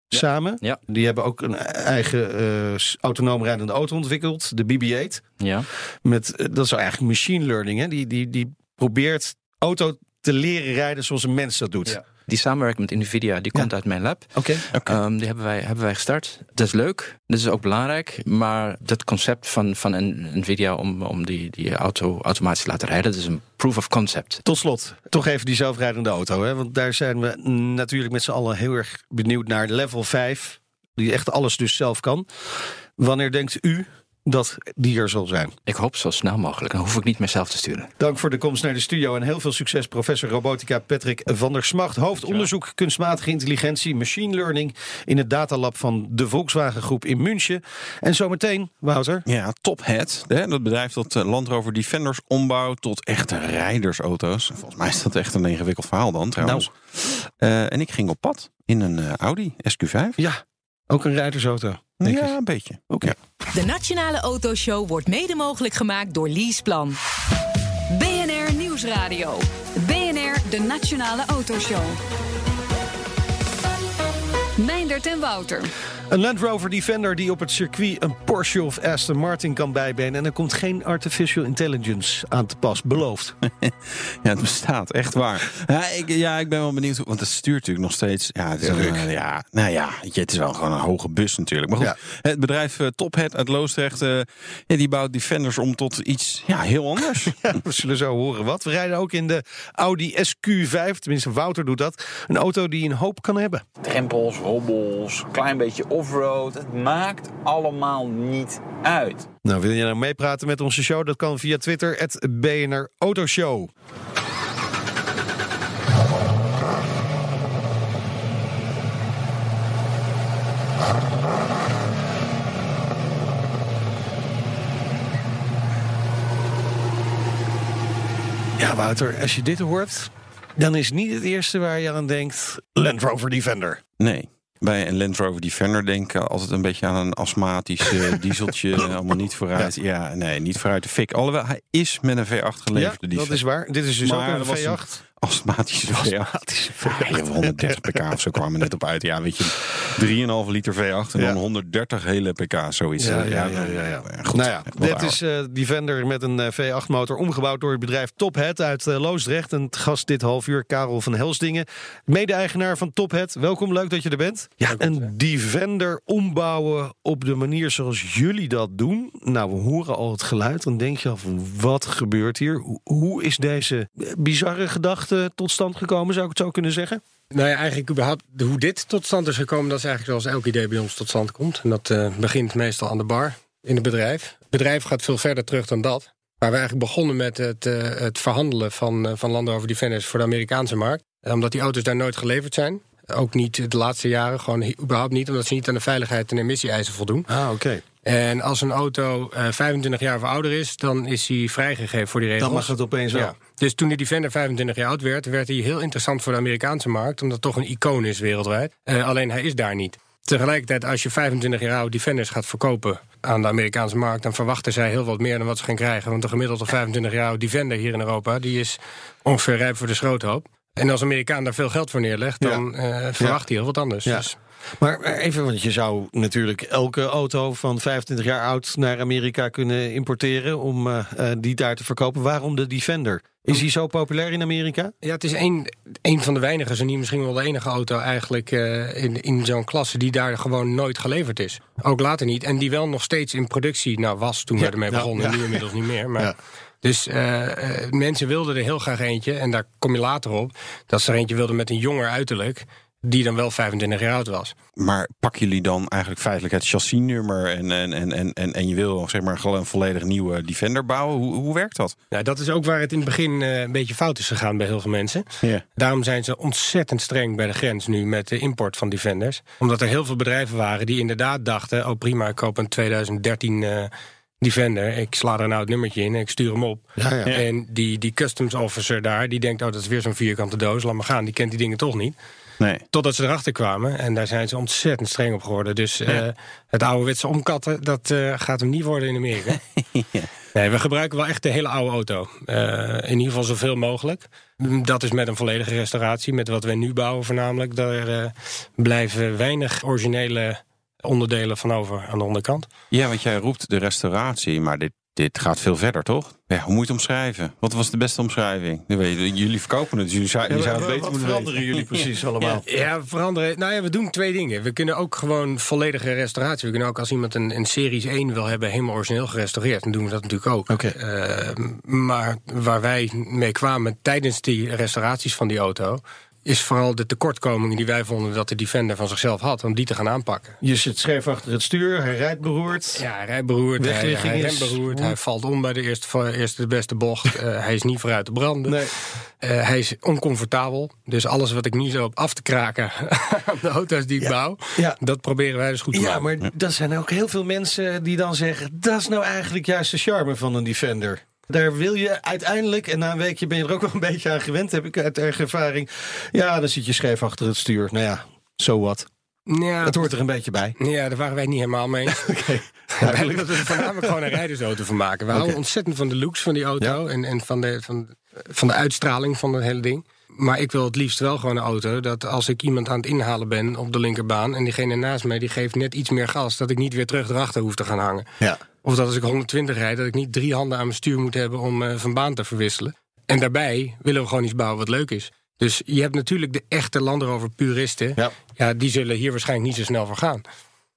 samen. Ja. Die hebben ook een eigen s- autonoom rijdende auto ontwikkeld, de BB-8. Ja. Met, eh, dat is eigenlijk machine learning. Hè? Die, die, die probeert auto te leren rijden zoals een mens dat doet. Ja. Die samenwerking met Nvidia, die komt uit mijn lab. Oké. Ehm, die hebben wij, hebben wij gestart. Dat is leuk, dat is ook belangrijk. Maar dat concept van, van een- Nvidia om, om die, die auto automatisch te laten rijden, dat is een proof of concept. Tot slot, toch even die zelfrijdende auto. Hè? Want daar zijn we natuurlijk met z'n allen heel erg benieuwd naar level 5. Die echt alles dus zelf kan. Wanneer denkt u dat die er zal zijn? Ik hoop zo snel mogelijk. Dan hoef ik niet meer zelf te sturen. Dank voor de komst naar de studio en heel veel succes, professor robotica Patrick van der Smacht, hoofdonderzoek kunstmatige intelligentie, machine learning in het datalab van de Volkswagen Groep in München. En zometeen, Wouter. Ja, Tophead, hè, dat bedrijf dat eh, Land Rover Defenders ombouwt tot echte rijdersauto's. Volgens mij is dat echt een ingewikkeld verhaal dan trouwens. Eh, en ik ging op pad in een eh, Audi SQ5. Ja, ook een rijdersauto. denk ik. Ja, een beetje. Oké. De Nationale Autoshow wordt mede mogelijk gemaakt door Leaseplan. BNR Nieuwsradio. BNR, de Nationale Autoshow. Meindert en Wouter. Een Land Rover Defender die op het circuit een Porsche of Aston Martin kan bijbenen. En er komt geen artificial intelligence aan te pas, beloofd. Ja, het bestaat, echt waar. Ja, ik, ja, ik ben wel benieuwd, hoe- want het stuurt natuurlijk nog steeds. Ja, het is, een, ja, nou ja, weet je, het is wel gewoon een hoge bus natuurlijk. Maar goed, Ja. het bedrijf eh, Tophead uit Loosdrecht, eh, ja, die bouwt Defenders om tot iets ja, heel anders. Ja, we zullen zo horen wat. We rijden ook in de Audi SQ5, tenminste Wouter doet dat. Een auto die een hoop kan hebben. drempels, hobbels, klein beetje offroad. Het maakt allemaal niet uit. Nou, wil je nou meepraten met onze show? Dat kan via Twitter, het BNR Autoshow. Ja, Wouter, als je dit hoort, dan is niet het eerste waar je aan denkt Land Rover Defender. Nee bij een Land Rover Defender denken ik altijd een beetje aan een astmatisch dieseltje. allemaal niet vooruit. Ja. nee, niet vooruit de fik. Alhoewel, hij is met een V8 geleverd. Ja, dat is waar. Dit is dus ook een V8 astmatische V8. Ja, 130 pk of zo kwamen we net op uit. Ja, weet je, 3,5 liter V8 en dan 130 hele pk, zoiets. Ja, ja, ja. Goed, nou ja, dit is eh, die vender met een eh, V8 motor omgebouwd door het bedrijf Tophead uit eh, Loosdrecht. En het gast dit half uur, Karel van Helsdingen, mede-eigenaar van Tophead. Welkom, leuk dat je er bent. Ja, een Defender ombouwen op de manier zoals jullie dat doen. Nou, we horen al het geluid. Dan denk je al van, wat gebeurt hier? Hoe is deze bizarre gedachte tot stand gekomen, zou ik het zo kunnen zeggen? Nou ja, eigenlijk überhaupt hoe dit tot stand is gekomen, dat is eigenlijk zoals elk idee bij ons tot stand komt. En dat eh, begint meestal aan de bar in het bedrijf. Het bedrijf gaat veel verder terug dan dat. Waar we eigenlijk begonnen met het, eh, het verhandelen van, eh, van Land Rover Defenders voor de Amerikaanse markt. Omdat die auto's daar nooit geleverd zijn. Ook niet de laatste jaren, gewoon überhaupt niet, omdat ze niet aan de veiligheid en emissie-eisen voldoen. Ah, oké. En als een auto eh, 25 jaar of ouder is, dan is hij vrijgegeven voor die regels. Dan mag het opeens wel. Ja. Dus toen de Defender 25 jaar oud werd, werd hij heel interessant voor de Amerikaanse markt, omdat het toch een icoon is wereldwijd. Eh, alleen hij is daar niet. Tegelijkertijd, als je 25 jaar oude Defenders gaat verkopen aan de Amerikaanse markt, dan verwachten zij heel wat meer dan wat ze gaan krijgen. Want de gemiddelde 25 jaar oude Defender hier in Europa, die is ongeveer rijp voor de schroothoop. En als Amerikaan daar veel geld voor neerlegt, dan eh, verwacht hij heel wat anders. Ja. Dus, Maar even, want je zou natuurlijk elke auto van 25 jaar oud naar Amerika kunnen importeren om eh, eh, die daar te verkopen. Waarom de Defender? Is die zo populair in Amerika? Ja, het is een, een van de weinige, zo niet misschien wel de enige auto eigenlijk eh, in, in zo'n klasse die daar gewoon nooit geleverd is. Ook later niet. En die wel nog steeds in productie nou, was toen we Ja, ermee ja, begonnen. ja. Nu inmiddels niet meer. Maar, Ja. Dus mensen wilden er heel graag eentje. En daar kom je later op. Dat ze er eentje wilden met een jonger uiterlijk. Die dan wel 25 jaar oud was. Maar pakken jullie dan eigenlijk feitelijk het chassisnummer en, en, en, en, en, en je wil zeg maar gewoon een volledig nieuwe Defender bouwen? Hoe, hoe werkt dat? Nou, dat is ook waar het in het begin eh, een beetje fout is gegaan bij heel veel mensen. Ja. Daarom zijn ze ontzettend streng bij de grens nu met de import van Defenders. Omdat er heel veel bedrijven waren die inderdaad dachten... oh prima, ik koop een 2013 eh, Defender. Ik sla er nou het nummertje in en ik stuur hem op. Ja, ja. En die, die customs officer daar, die denkt... oh, dat is weer zo'n vierkante doos, laat maar gaan. Die kent die dingen toch niet. Nee. Totdat ze erachter kwamen. En daar zijn ze ontzettend streng op geworden. Dus eh, het ouderwetse omkatten, dat eh, gaat hem niet worden in Amerika. Nee, we gebruiken wel echt de hele oude auto. Eh, in ieder geval zoveel mogelijk. Mm, Dat is met een volledige restauratie. Met wat wij nu bouwen voornamelijk. Daar blijven weinig originele onderdelen van over aan de onderkant. Ja, want jij roept de restauratie, maar dit, dit gaat veel verder, toch? Ja, hoe moet je het omschrijven? Wat was de beste omschrijving? Nu weet je, Jullie verkopen het, dus jullie zou, je zou het beter moeten veranderen weten. jullie precies allemaal? Ja, veranderen. Nou ja, we doen twee dingen. We kunnen ook gewoon volledige restauratie. We kunnen ook als iemand een, een Series 1 wil hebben, helemaal origineel gerestaureerd. Dan doen we dat natuurlijk ook. Oké. Eh, maar waar wij mee kwamen tijdens die restauraties van die auto. Is vooral de tekortkomingen die wij vonden dat de Defender van zichzelf had, om die te gaan aanpakken. Je zit scheef achter het stuur, hij rijdt beroerd. Ja, hij rijdt beroerd, hij, hij is- beroerd, hij valt om bij de eerste, eerste de beste bocht. Eh, hij is niet vooruit te branden. Nee. Eh, hij is oncomfortabel. Dus alles wat ik nu zo op af te kraken aan de auto's die ik bouw, Ja. dat proberen wij dus goed te Ja, maken. maar er zijn ook heel veel mensen die dan zeggen... dat is nou eigenlijk juist de charme van een Defender. Daar wil je uiteindelijk, en na een weekje ben je er ook wel een beetje aan gewend... heb ik uit eigen ervaring. Ja, dan zit je scheef achter het stuur. Nou ja, so what. Ja, Het hoort er een beetje bij. ja, daar waren wij niet helemaal mee eens. Oké. Wij willen dat we er voornamelijk gewoon een rijdersauto van maken. We houden ontzettend van de looks van die auto en, en van, de, van, van de uitstraling van het hele ding. Maar ik wil het liefst wel gewoon een auto dat als ik iemand aan het inhalen ben op de linkerbaan en diegene naast mij die geeft net iets meer gas, dat ik niet weer terug erachter hoef te gaan hangen. Ja. Of dat als ik 120 rijd, dat ik niet drie handen aan mijn stuur moet hebben om eh, van baan te verwisselen. En daarbij willen we gewoon iets bouwen wat leuk is. Dus je hebt natuurlijk de echte Land Rover puristen. Ja. Ja, die zullen hier waarschijnlijk niet zo snel voor gaan.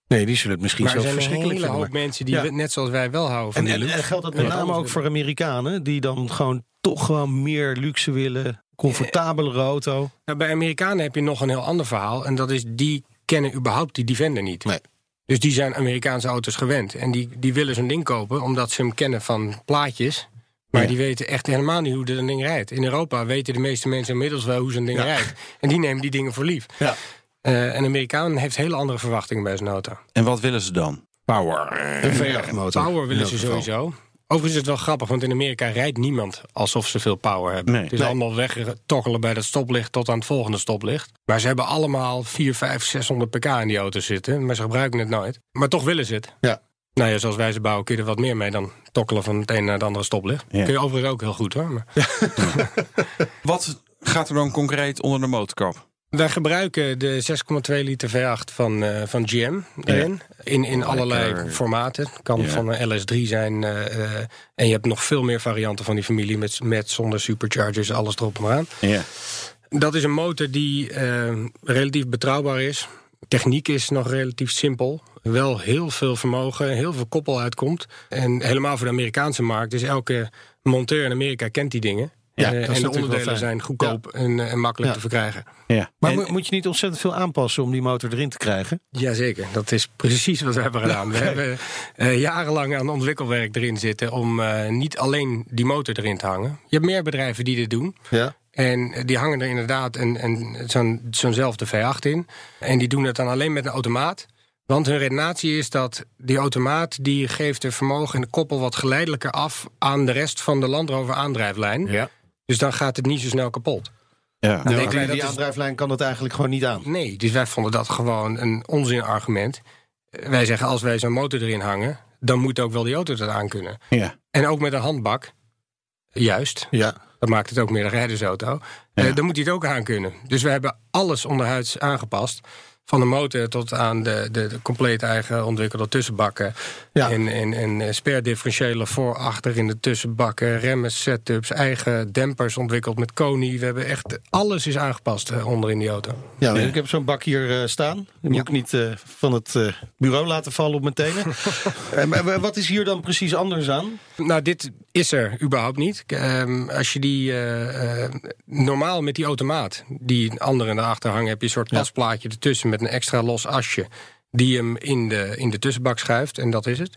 Nee, die zullen het misschien Maar er zelfs zijn een verschrikkelijk hele vinden. hoop maar- mensen die Ja. net zoals wij wel houden van En, die en, luxe. en geldt dat met name ook voor Amerikanen... die dan gewoon toch gewoon meer luxe willen... comfortabelere auto. Nou, bij Amerikanen heb je nog een heel ander verhaal. En dat is, die kennen überhaupt die Defender niet. Nee. Dus die zijn Amerikaanse auto's gewend. En die, die willen zo'n ding kopen omdat ze hem kennen van plaatjes. Maar Ja. die weten echt helemaal niet hoe dat ding rijdt. In Europa weten de meeste mensen inmiddels wel hoe zo'n ding Ja. rijdt. En die nemen die dingen voor lief. Ja. Eh, een Amerikaan heeft hele andere verwachtingen bij zijn auto. En wat willen ze dan? Power. Een V8-motor. Power willen ze sowieso. Overigens is het wel grappig, want in Amerika rijdt niemand alsof ze veel power hebben. Nee. het is Nee. allemaal wegtokkelen bij dat stoplicht tot aan het volgende stoplicht. Maar ze hebben allemaal 4, 5, 600 pk in die auto zitten. Maar ze gebruiken het nooit. Maar toch willen ze het. Ja. Nou ja, zoals wij ze bouwen kun je er wat meer mee dan tokkelen van het een naar het andere stoplicht. Ja. Kun je overigens ook heel goed hoor. Maar Wat gaat er dan concreet onder de motorkap? Wij gebruiken de 6,2 liter V8 van, eh, van GM erin. In, in allerlei Lekker. formaten. Het kan Ja. van een LS3 zijn. eh, eh, en je hebt nog veel meer varianten van die familie. Met, met zonder superchargers, alles erop en eraan. Ja. Dat is een motor die relatief betrouwbaar is. Techniek is nog relatief simpel. Wel heel veel vermogen, heel veel koppel uitkomt. En helemaal voor de Amerikaanse markt. Dus elke monteur in Amerika kent die dingen. Ja, Eh, dat is en de wel onderdelen zijn goedkoop en, eh, en makkelijk Ja. te verkrijgen. ja. Maar En- moet je niet ontzettend veel aanpassen om die motor erin te krijgen? Jazeker, dat is precies wat we hebben gedaan. We hebben eh, jarenlang aan ontwikkelwerk erin zitten... om eh, niet alleen die motor erin te hangen. Je hebt meer bedrijven die dit doen. Ja. En die hangen er inderdaad een, een, zo'n, zo'nzelfde V8 in. En die doen het dan alleen met een automaat. Want hun redenatie is dat die automaat... die geeft de vermogen en de koppel wat geleidelijker af... aan de rest van de Land Rover aandrijflijn. Ja. Dus dan gaat het niet zo snel kapot. ja. denken die, dat aandrijflijn kan het eigenlijk gewoon niet aan. Nee, dus wij vonden dat gewoon een onzinargument. Wij zeggen, als wij zo'n motor erin hangen... dan moet ook wel die auto dat aan kunnen. ja. En ook met een handbak, juist... Ja. Dat maakt het ook meer een rijdersauto. Ja. Eh, dan moet hij het ook aan kunnen. Dus we hebben alles onderhuids aangepast. Van de motor tot aan de, de, de compleet eigen ontwikkelde tussenbakken. Ja. En, en, en eh, sperdifferentiële voor, achter in de tussenbakken. Remmen, setups, eigen dempers ontwikkeld met Koni. We hebben echt, alles is aangepast eh, onder in die auto. Ja, ik heb zo'n bak hier eh, staan. Die moet ik niet eh, van het eh, bureau laten vallen op mijn tenen. Maar wat is hier dan precies anders aan? Nou, dit is er überhaupt niet. Ehm, als je die eh, eh, normaal met die automaat, die andere erachter hangen, heb je een soort Ja. pasplaatje ertussen met een extra los asje. Die hem in de, in de tussenbak schuift en dat is het.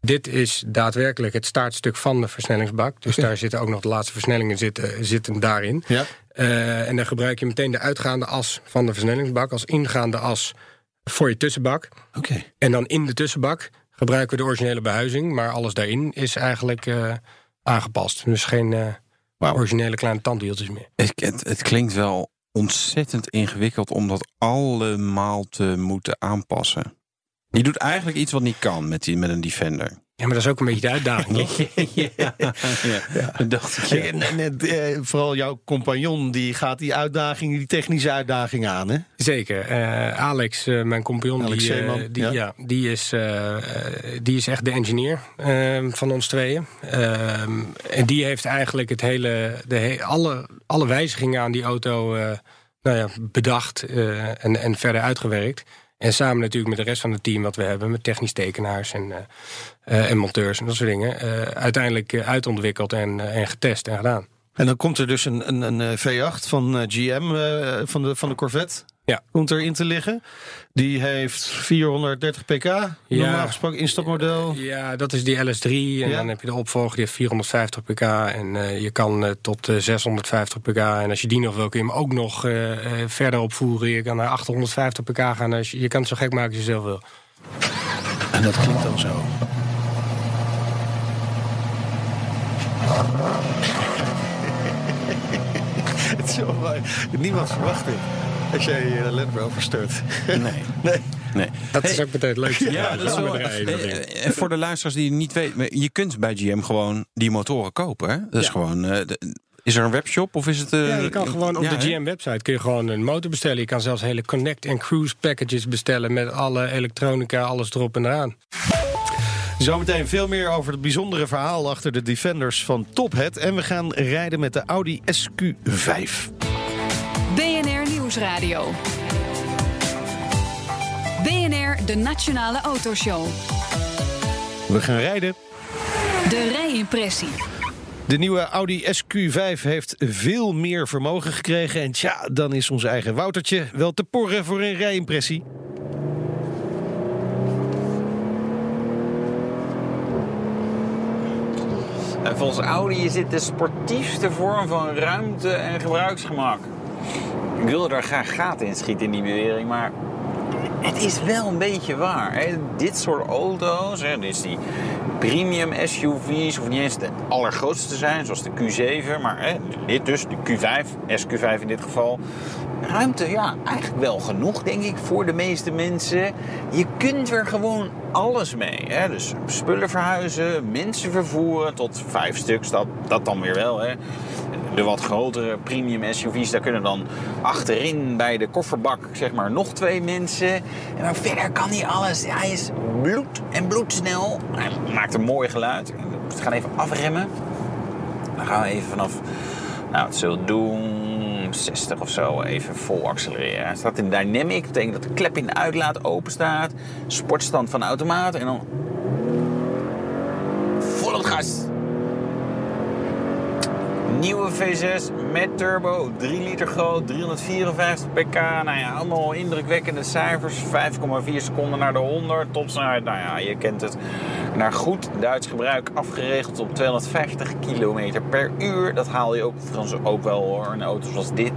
Dit is daadwerkelijk het startstuk van de versnellingsbak. Dus daar zitten ook nog de laatste versnellingen zitten, zitten daarin. Ja. Eh, en dan gebruik je meteen de uitgaande as van de versnellingsbak als ingaande as voor je tussenbak. Oké. En dan in de tussenbak gebruiken we de originele behuizing, maar alles daarin is eigenlijk eh, aangepast. Dus geen eh, originele kleine tandwieltjes meer. Het, het, het klinkt wel ontzettend ingewikkeld om dat allemaal te moeten aanpassen. Je doet eigenlijk iets wat niet kan met, die, met een Defender. Ja, maar dat is ook een beetje de uitdaging. ja, ja. Dat dacht ik. ja. En, en, en, eh, vooral jouw compagnon die gaat die uitdaging, die technische uitdaging aan, hè? Zeker. Eh, Alex, eh, mijn compagnon, Alex die, eh, Zeeman, die, ja. ja. die, is, die is echt de engineer van ons tweeën. Ehm, en die heeft eigenlijk het hele, de he- alle, alle wijzigingen aan die auto eh, nou ja, bedacht eh, en, en verder uitgewerkt. En samen natuurlijk met de rest van het team wat we hebben, met technisch tekenaars en, eh, eh, en monteurs en dat soort dingen, eh, uiteindelijk uitontwikkeld en, en getest en gedaan. En dan komt er dus een, een, een eh, V8 van GM, van, de, van de Corvette. Ja. Komt erin te liggen. Die heeft 430 pk. Normaal gesproken instapmodel. Ja, dat is die LS3. En Ja. dan heb je de opvolger, die heeft 450 pk. En eh, je kan eh, tot eh, 650 pk. En als je die nog wil, kun je hem ook nog eh, eh, verder opvoeren. Je kan naar 850 pk gaan. Als je, je kan het zo gek maken als je zelf wil. En dat klinkt dan zo. Het is zo mooi. Niemand verwacht dit. Als jij je Land Rover start. Nee. Nee. nee. Dat is ook meteen het leukste. Ja, dat is wel. ding. Eh, En voor de luisteraars die het niet weten, je kunt bij GM gewoon die motoren kopen. Hè? Dat is Ja. gewoon. eh, de- Is er een webshop of is het... eh, Ja, je kan gewoon op ja, de? GM-website kun je gewoon een motor bestellen. Je kan zelfs hele connect- en cruise packages bestellen met alle elektronica, alles erop en eraan. Zometeen veel meer over het bijzondere verhaal achter de Defenders van Tophead. En we gaan rijden met de Audi SQ5. BNR Nieuwsradio. BNR, de Nationale Autoshow. We gaan rijden. De rijimpressie. De nieuwe Audi SQ5 heeft veel meer vermogen gekregen. En tja, dan is ons eigen Woutertje wel te porren voor een rijimpressie. En volgens Audi is dit de sportiefste vorm van ruimte en gebruiksgemak. Ik wilde daar graag gaten in schieten in die bewering, maar het is wel een beetje waar. Hè. Dit soort auto's, hè, dus die premium SUV's, hoeft niet eens de allergrootste te zijn, zoals de Q7, maar hè, dit dus, de Q5, SQ5 in dit geval. Ruimte, ja, eigenlijk wel genoeg, denk ik, voor de meeste mensen. Je kunt er gewoon alles mee. Hè? Dus spullen verhuizen, mensen vervoeren, tot vijf stuks, dat, dat dan weer wel. Hè? De wat grotere premium SUV's, daar kunnen dan achterin bij de kofferbak zeg maar nog twee mensen. En maar verder kan hij alles. Hij is bloed en bloedsnel. Hij maakt een mooi geluid. We gaan even afremmen. Dan gaan we even vanaf, nou het doen, 60 of zo, even vol accelereren. Hij staat in dynamic, betekent dat de klep in de uitlaat open staat. Sportstand van de automaat en dan vol op het gas. Nieuwe V6 met turbo, 3 liter groot, 354 pk. Nou ja, allemaal indrukwekkende cijfers. 5,4 seconden naar de 100. Topsnelheid, nou ja, je kent het. Naar goed Duits gebruik afgeregeld op 250 km per uur. Dat haal je ook, ook wel hoor, in auto's zoals dit.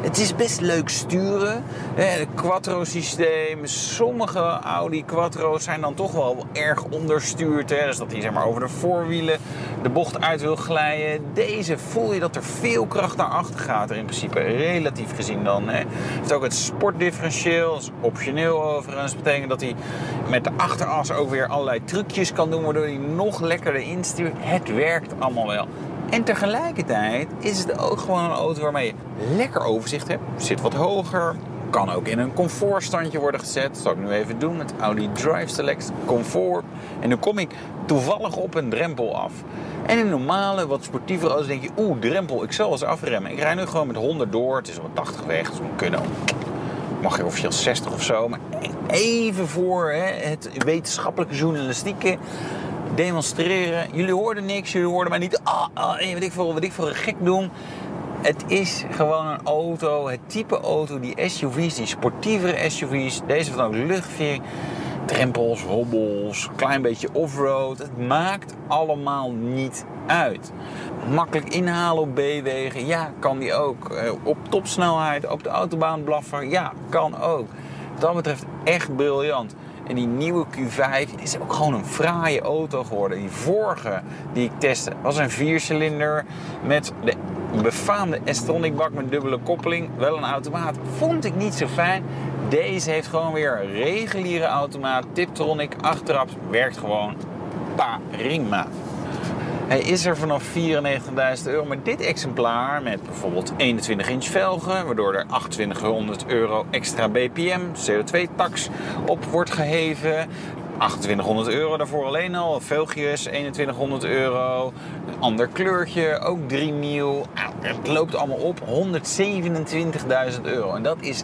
Het is best leuk sturen. Het Quattro-systeem. Sommige Audi Quattro's zijn dan toch wel erg onderstuurd. Dus dat hij zeg maar, over de voorwielen de bocht uit wil glijden. Deze voel je dat er veel kracht naar achter gaat. Er in principe relatief gezien dan. Hè? Het heeft ook het sportdifferentieel. Dat is optioneel overigens. Dat betekent dat hij met de achteras ook weer allerlei trucjes kan doen. Waardoor hij nog lekkerder instuurt. Het werkt allemaal wel. En tegelijkertijd is het ook gewoon een auto waarmee je lekker overzicht hebt. Zit wat hoger. Kan ook in een comfortstandje worden gezet. Dat zal ik nu even doen met Audi Drive Select Comfort. En dan kom ik toevallig op een drempel af. En in normale, wat sportievere auto's denk je... Oeh, drempel, ik zal eens afremmen. Ik rij nu gewoon met 100 door. Het is op 80 weg, dus moet kunnen. Mag je officieel 60 of zo. Maar even voor hè, het wetenschappelijke journalistieke demonstreren. Jullie hoorden niks, jullie hoorden mij niet. Ah, ah, wat ik voor, wat ik voor een gek doen. Het is gewoon een auto, het type auto, die SUV's, die sportievere SUV's. Deze van ook luchtvering, drempels, hobbels, klein beetje offroad. Het maakt allemaal niet uit. Makkelijk inhalen op B-wegen, ja, kan die ook. Eh, Op topsnelheid, op de autobaan blaffen, ja, kan ook. Wat dat betreft echt briljant. En die nieuwe Q5 is ook gewoon een fraaie auto geworden. Die vorige die ik testte was een viercilinder met de befaamde S-tronic bak met dubbele koppeling. Wel een automaat. Vond ik niet zo fijn. Deze heeft gewoon weer een reguliere automaat. Tiptronic, achteraf, werkt gewoon prima. Hij is er vanaf 94.000 euro, maar dit exemplaar met bijvoorbeeld 21 inch velgen, waardoor er 2800 euro extra BPM, CO2-tax op wordt geheven. 2800 euro daarvoor alleen al, velgjes 2100 euro, een ander kleurtje, ook 3 mil. Het loopt allemaal op 127.000 euro en dat is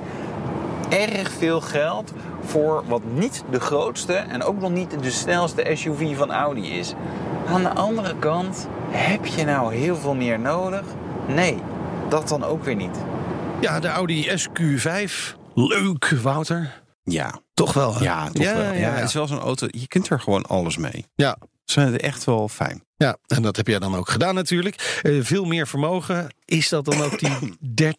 erg veel geld voor wat niet de grootste en ook nog niet de snelste SUV van Audi is. Aan de andere kant, heb je nou heel veel meer nodig? Nee, dat dan ook weer niet. Ja, de Audi SQ5. Leuk, Wouter. Ja, Toch wel. hè? ja toch wel. Ja, Het is wel zo'n auto, je kunt er gewoon alles mee. Ja. Ze zijn echt wel fijn. Ja, en dat heb jij dan ook gedaan natuurlijk. Eh, veel meer vermogen. Is dat dan ook die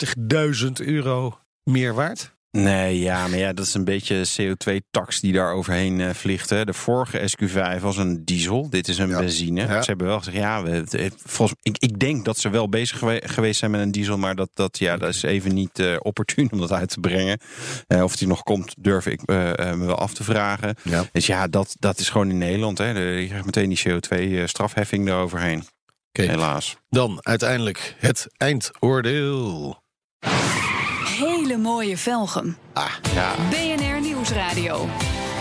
30.000 euro meer waard? Nee, ja, maar ja, dat is een beetje CO2-tax die daar overheen eh, vliegt. Hè. De vorige SQ5 was een diesel, dit is een Ja. benzine. Ja. Ze hebben wel gezegd, ja, we, het- volgens, ik, ik denk dat ze wel bezig gewe- geweest zijn met een diesel, maar dat, dat, ja, dat is even niet eh, opportun om dat uit te brengen. Eh, of die nog komt, durf ik me wel af te vragen. Ja. Dus ja, dat, dat is gewoon in Nederland. Hè. De- je krijgt meteen die CO2-strafheffing eroverheen. Oké. helaas. Dan uiteindelijk het eindoordeel. Hele mooie velgen. Ah, ja. BNR Nieuwsradio.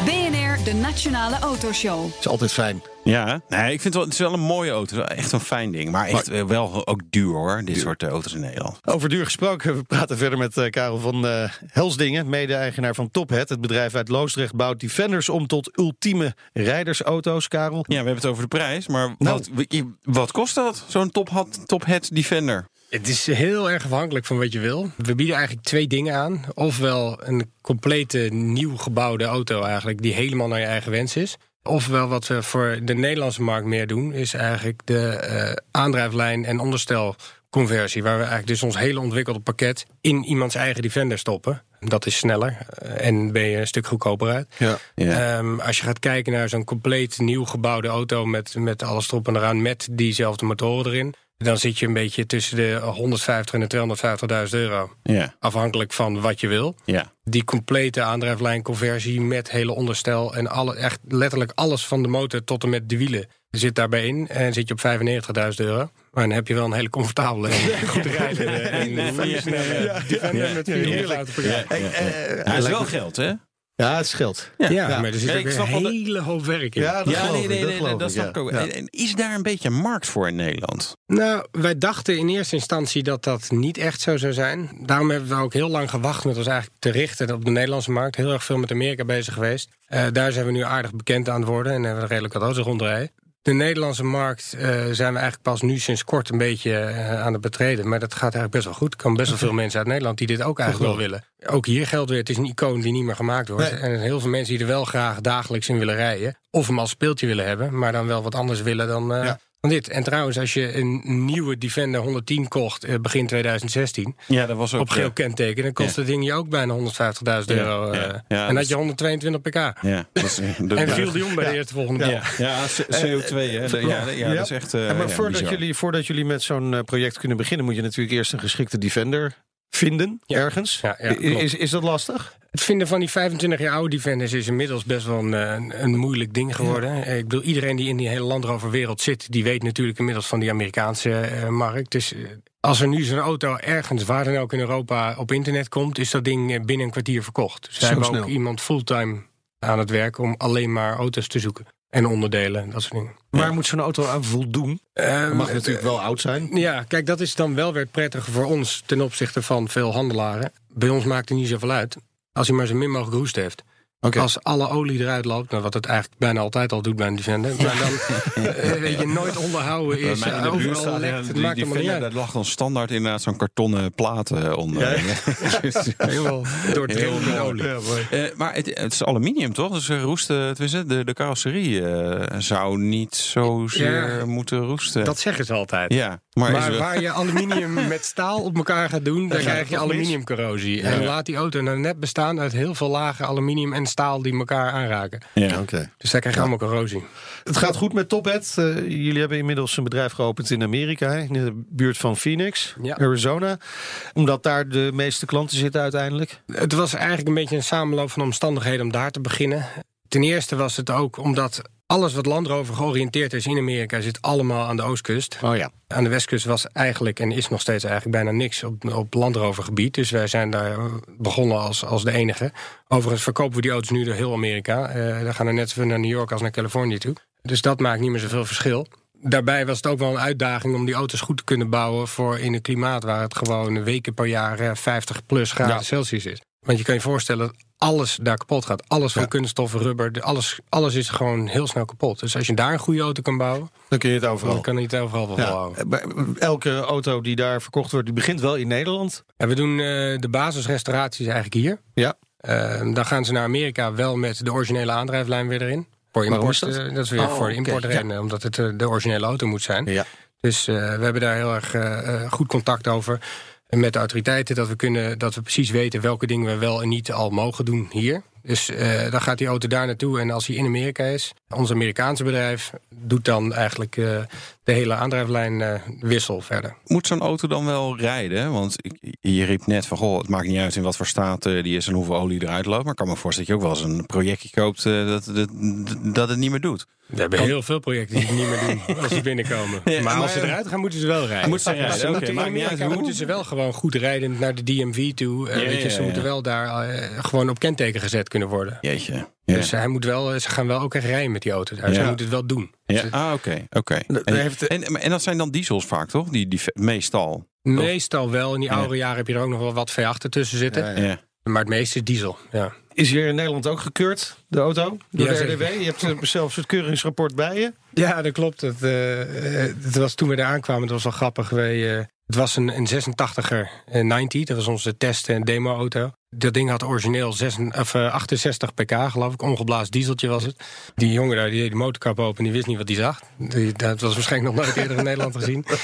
BNR, de Nationale Autoshow. is altijd fijn. Ja, nee, ik vind het wel, het is wel een mooie auto. Echt een fijn ding. Maar echt wel ook duur hoor, dit soort eh, auto's in Nederland. Over duur gesproken, we praten verder met eh, Karel van eh, Helsdingen, mede-eigenaar van Tophead. Het bedrijf uit Loosdrecht bouwt Defenders om tot ultieme rijdersauto's, Karel. Ja, we hebben het over de prijs, maar Nou. wat, wat kost dat? Zo'n top, hat- top hat Defender? Het is heel erg afhankelijk van wat je wil. We bieden eigenlijk twee dingen aan. Ofwel een complete nieuw gebouwde auto eigenlijk... die helemaal naar je eigen wens is. Ofwel wat we voor de Nederlandse markt meer doen... is eigenlijk de eh, aandrijflijn en onderstelconversie... waar we eigenlijk dus ons hele ontwikkelde pakket... in iemands eigen Defender stoppen. Dat is sneller eh, en ben je een stuk goedkoper uit. Ja. Ja. Ehm, als je gaat kijken naar zo'n compleet nieuw gebouwde auto met, met alles erop en eraan, met diezelfde motoren erin, dan zit je een beetje tussen de 150 en de 250.000 euro. Ja, Afhankelijk van wat je wil. ja. Die complete aandrijflijnconversie met hele onderstel en alle, echt letterlijk alles van de motor tot en met de wielen zit daarbij in. En zit je op 95.000 euro. Maar dan heb je wel een hele comfortabele en goed rijdende en een goede snelle Defender met 400 auto per jaar. Eh, eh, Ja, het is wel geld, hè? Ja, het scheelt. Ja, Ja. maar er zit Ja, ook ik een hele hoop werk in. Ja, dat ja, geloof nee, ik, nee, dat nee, geloof dat ik, snap ja. ik ook. Ja. En, is daar een beetje een markt voor in Nederland? Nou, wij dachten in eerste instantie dat dat niet echt zo zou zijn. Daarom hebben we ook heel lang gewacht met ons eigenlijk te richten op de Nederlandse markt. Heel erg veel met Amerika bezig geweest. Eh, daar zijn we nu aardig bekend aan het worden en hebben we redelijk wat auto's rondrijden. De Nederlandse markt eh, zijn we eigenlijk pas nu sinds kort een beetje eh, aan het betreden. Maar dat gaat eigenlijk best wel goed. Er komen best wel veel mensen uit Nederland die dit ook eigenlijk wel willen. Ook hier geldt weer, het is een icoon die niet meer gemaakt wordt. Nee. En er zijn heel veel mensen die er wel graag dagelijks in willen rijden. Of hem als speeltje willen hebben, maar dan wel wat anders willen dan, eh, Ja. Dan dit. En trouwens, als je een nieuwe Defender 110 kocht eh, begin 2016... Ja, dat was ook... op geel kenteken, dan kost Ja. het ding je ook bijna 150.000 euro. ja, eh, ja, en dat had je 122 pk. Ja, dat is, dat En viel die om bij de eerste volgende Ja, dag. ja, CO2, hè? Ja, ja, ja, dat is echt. eh, maar ja, voordat, jullie, voordat jullie met zo'n eh, project kunnen beginnen, moet je natuurlijk eerst een geschikte Defender vinden, Ja. ergens. Ja, ja, is, is dat lastig? Het vinden van die 25 jaar oude Defenders is inmiddels best wel een, een, een moeilijk ding geworden. Ik bedoel, iedereen die in die hele Land Rover wereld zit... die weet natuurlijk inmiddels van die Amerikaanse eh, markt. Dus eh, als er nu zo'n auto ergens, waar dan ook in Europa, op internet komt... is dat ding eh, binnen een kwartier verkocht. Dus Zo hebben ook iemand fulltime aan het werk... om alleen maar auto's te zoeken. En onderdelen en dat soort dingen. Waar moet zo'n auto aan voldoen? Ehm, Het mag natuurlijk wel oud zijn. Ja, kijk, dat is dan wel weer prettiger voor ons ten opzichte van veel handelaren. Bij ons maakt het niet zoveel uit. Als hij maar zo min mogelijk roest heeft. Als alle olie eruit loopt, nou, wat het eigenlijk bijna altijd al doet bij een Defender. Maar dan eh, weet je, nooit onderhouden Bij is. mij in eh, de lekt, die- maakt die uit. Daar lag dan standaard inderdaad zo'n kartonnen plaat eh, onder. Helemaal doordrenkt met olie. Eh, maar het, het is aluminium, toch? Dus eh, roesten, de, de carrosserie eh, zou niet zozeer Ja. moeten roesten. Dat zeggen ze altijd. ja, maar, Maar waar je aluminium met staal op elkaar gaat doen, dan krijg je aluminiumcorrosie. En laat die auto nou net bestaan uit heel veel lagen aluminium en staal die elkaar aanraken. ja. Oké. Dus daar krijg je allemaal corrosie. Het gaat goed met Tophead. Eh, jullie hebben inmiddels een bedrijf geopend in Amerika, in de buurt van Phoenix, Ja. Arizona. Omdat daar de meeste klanten zitten uiteindelijk. Het was eigenlijk een beetje een samenloop van omstandigheden om daar te beginnen. Ten eerste was het ook omdat alles wat Land Rover georiënteerd is in Amerika zit allemaal aan de oostkust. Oh ja. Aan de westkust was eigenlijk en is nog steeds eigenlijk bijna niks op, op Land Rover gebied. Dus wij zijn daar eh, begonnen als, als de enige. Overigens verkopen we die auto's nu door heel Amerika. Eh daar gaan er net zoveel naar New York als naar Californië toe. Dus dat maakt niet meer zoveel verschil. Daarbij was het ook wel een uitdaging om die auto's goed te kunnen bouwen voor in een klimaat waar het gewoon weken per jaar eh, 50 plus graden Ja. Celsius is. Want je kan je voorstellen dat alles daar kapot gaat. Alles van Ja. kunststoffen, rubber, alles, alles is gewoon heel snel kapot. Dus als je daar een goede auto kan bouwen, Dan kun je het overal. dan kan je het overal wel Ja. volhouden. Eh, Elke auto die daar verkocht wordt, die begint wel in Nederland. En we doen eh, de basisrestauraties eigenlijk hier. Ja. Eh, dan gaan ze naar Amerika wel met de originele aandrijflijn weer erin. Voor import, dat? eh, dat is weer Oh, voor de import oké, erin, eh, omdat het de originele auto moet zijn. Ja. Dus we hebben daar heel erg goed contact over. Met de autoriteiten dat we, kunnen, dat we precies weten welke dingen we wel en niet al mogen doen hier. Dus eh, dan gaat die auto daar naartoe. En als hij in Amerika is, ons Amerikaanse bedrijf doet dan eigenlijk eh, de hele aandrijflijn eh, wissel verder. Moet zo'n auto dan wel rijden? Want ik- je riep net van, goh, het maakt niet uit in wat voor staat die is en hoeveel olie eruit loopt. Maar ik kan me voorstellen dat je ook wel eens een projectje koopt dat, dat, dat het niet meer doet. We hebben heel veel projecten die het niet meer doen als ze binnenkomen. Ja, maar, als ze eruit gaan, moeten ze wel rijden. Moeten ze rijden, maakt niet uit moeten ze wel gewoon goed rijden naar de DMV toe. Ja, weet je, ze ja, moeten wel daar gewoon op kenteken gezet kunnen worden. Jeetje. Ja. Dus hij moet wel, ze gaan wel ook echt rijden met die auto daar. Ja. moeten het wel doen. Ja. Dus Ah, oké. oké. En, heeft- en, en dat zijn dan diesels vaak, toch? Die, die meestal. Meestal wel. In die Ja. oude jaren heb je er ook nog wel wat V8 tussen zitten. Ja, ja. Ja. Maar het meeste is diesel. Ja. Is hier in Nederland ook gekeurd, de auto? Door Ja, de. RDW? Je hebt zelfs het keuringsrapport bij je. Ja, dat klopt. Het, eh, eh, het was toen we daar aankwamen, het was wel grappig. Wij, eh, het was een, een 86er eh, 90, dat was onze test- en demo-auto. Dat ding had origineel 6, of, eh, 68 pk, geloof ik. Ongeblazen dieseltje was het. Die jongen daar, die deed de motorkap open en die wist niet wat hij zag. Die, dat was waarschijnlijk nog nooit eerder in Nederland gezien.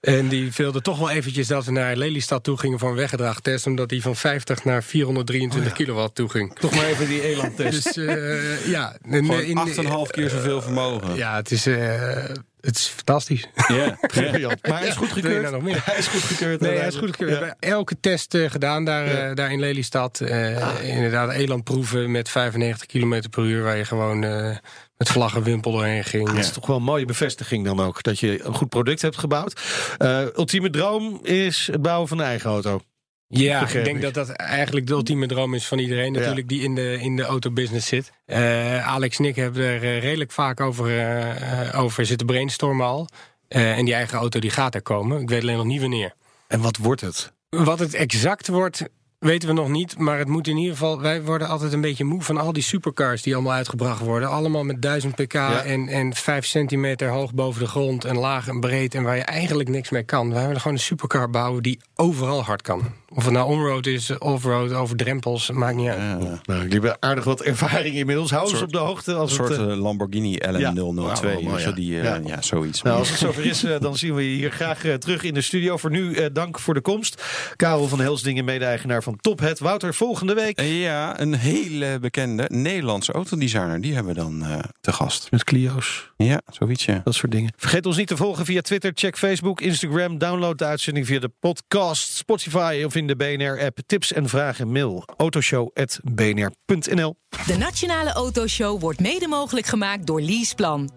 En die wilde toch wel eventjes dat we naar Lelystad toe gingen voor een weggedragtest. Omdat die van 50 naar 423 kilowatt toe ging. Toch maar even die elandtest. Dus eh, ja, en, Gewoon eh, in- 8,5 keer zoveel vermogen. ja, het is, eh, het is fantastisch. Ja. Briljant. Maar hij is goed gekeurd. nou nog meer? Hij is goed gekeurd. Nee, hij is goed gekeurd. We hebben elke test eh, gedaan daar, eh, daar in Lelystad. Eh, Inderdaad, elandproeven met 95 km per uur... waar je gewoon eh, met vlaggenwimpel doorheen ging. Dat is toch wel een mooie bevestiging dan ook. Dat je een goed product hebt gebouwd. Eh, ultieme droom is het bouwen van een eigen auto. Ja, ik denk dat dat eigenlijk de ultieme droom is van iedereen natuurlijk die in de, in de autobusiness zit. Eh, Alex en ik hebben er eh, redelijk vaak over, eh, over zitten brainstormen al. En die eigen auto die gaat er komen. Ik weet alleen nog niet wanneer. En wat wordt het? Wat het exact wordt, weten we nog niet. Maar het moet in ieder geval. Wij worden altijd een beetje moe van al die supercars die allemaal uitgebracht worden. Allemaal met 1000 pk en, en 5 centimeter hoog boven de grond. En laag en breed. En waar je eigenlijk niks mee kan. Wij willen gewoon een supercar bouwen die overal hard kan. Of het nou onroad is, offroad, over drempels, maakt niet uit. Ja. Nou, jullie hebben aardig wat ervaring inmiddels. Hou Soort- op de hoogte. Een Als soort het, eh, eh, Lamborghini LM002. Ja. Zo, ja. die, eh, Ja. ja. zoiets. nou, als het zover is, dan zien we je hier graag terug in de studio. Voor nu, eh, dank voor de komst. Karel van Helsdingen, mede-eigenaar van Tophead. Wouter, volgende week Ja, een hele bekende Nederlandse autodesigner. Die hebben we dan eh, te gast. met Clio's. Ja, zoiets ja. Dat soort dingen. Vergeet ons niet te volgen via Twitter. Check Facebook, Instagram. Download de uitzending via de podcast, Spotify of in de BNR-app. Tips en vragen mail autoshow.bnr.nl De Nationale Autoshow wordt mede mogelijk gemaakt door Leaseplan.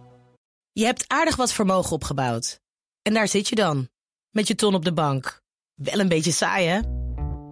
Je hebt aardig wat vermogen opgebouwd. En daar zit je dan, met je ton op de bank. Wel een beetje saai, hè?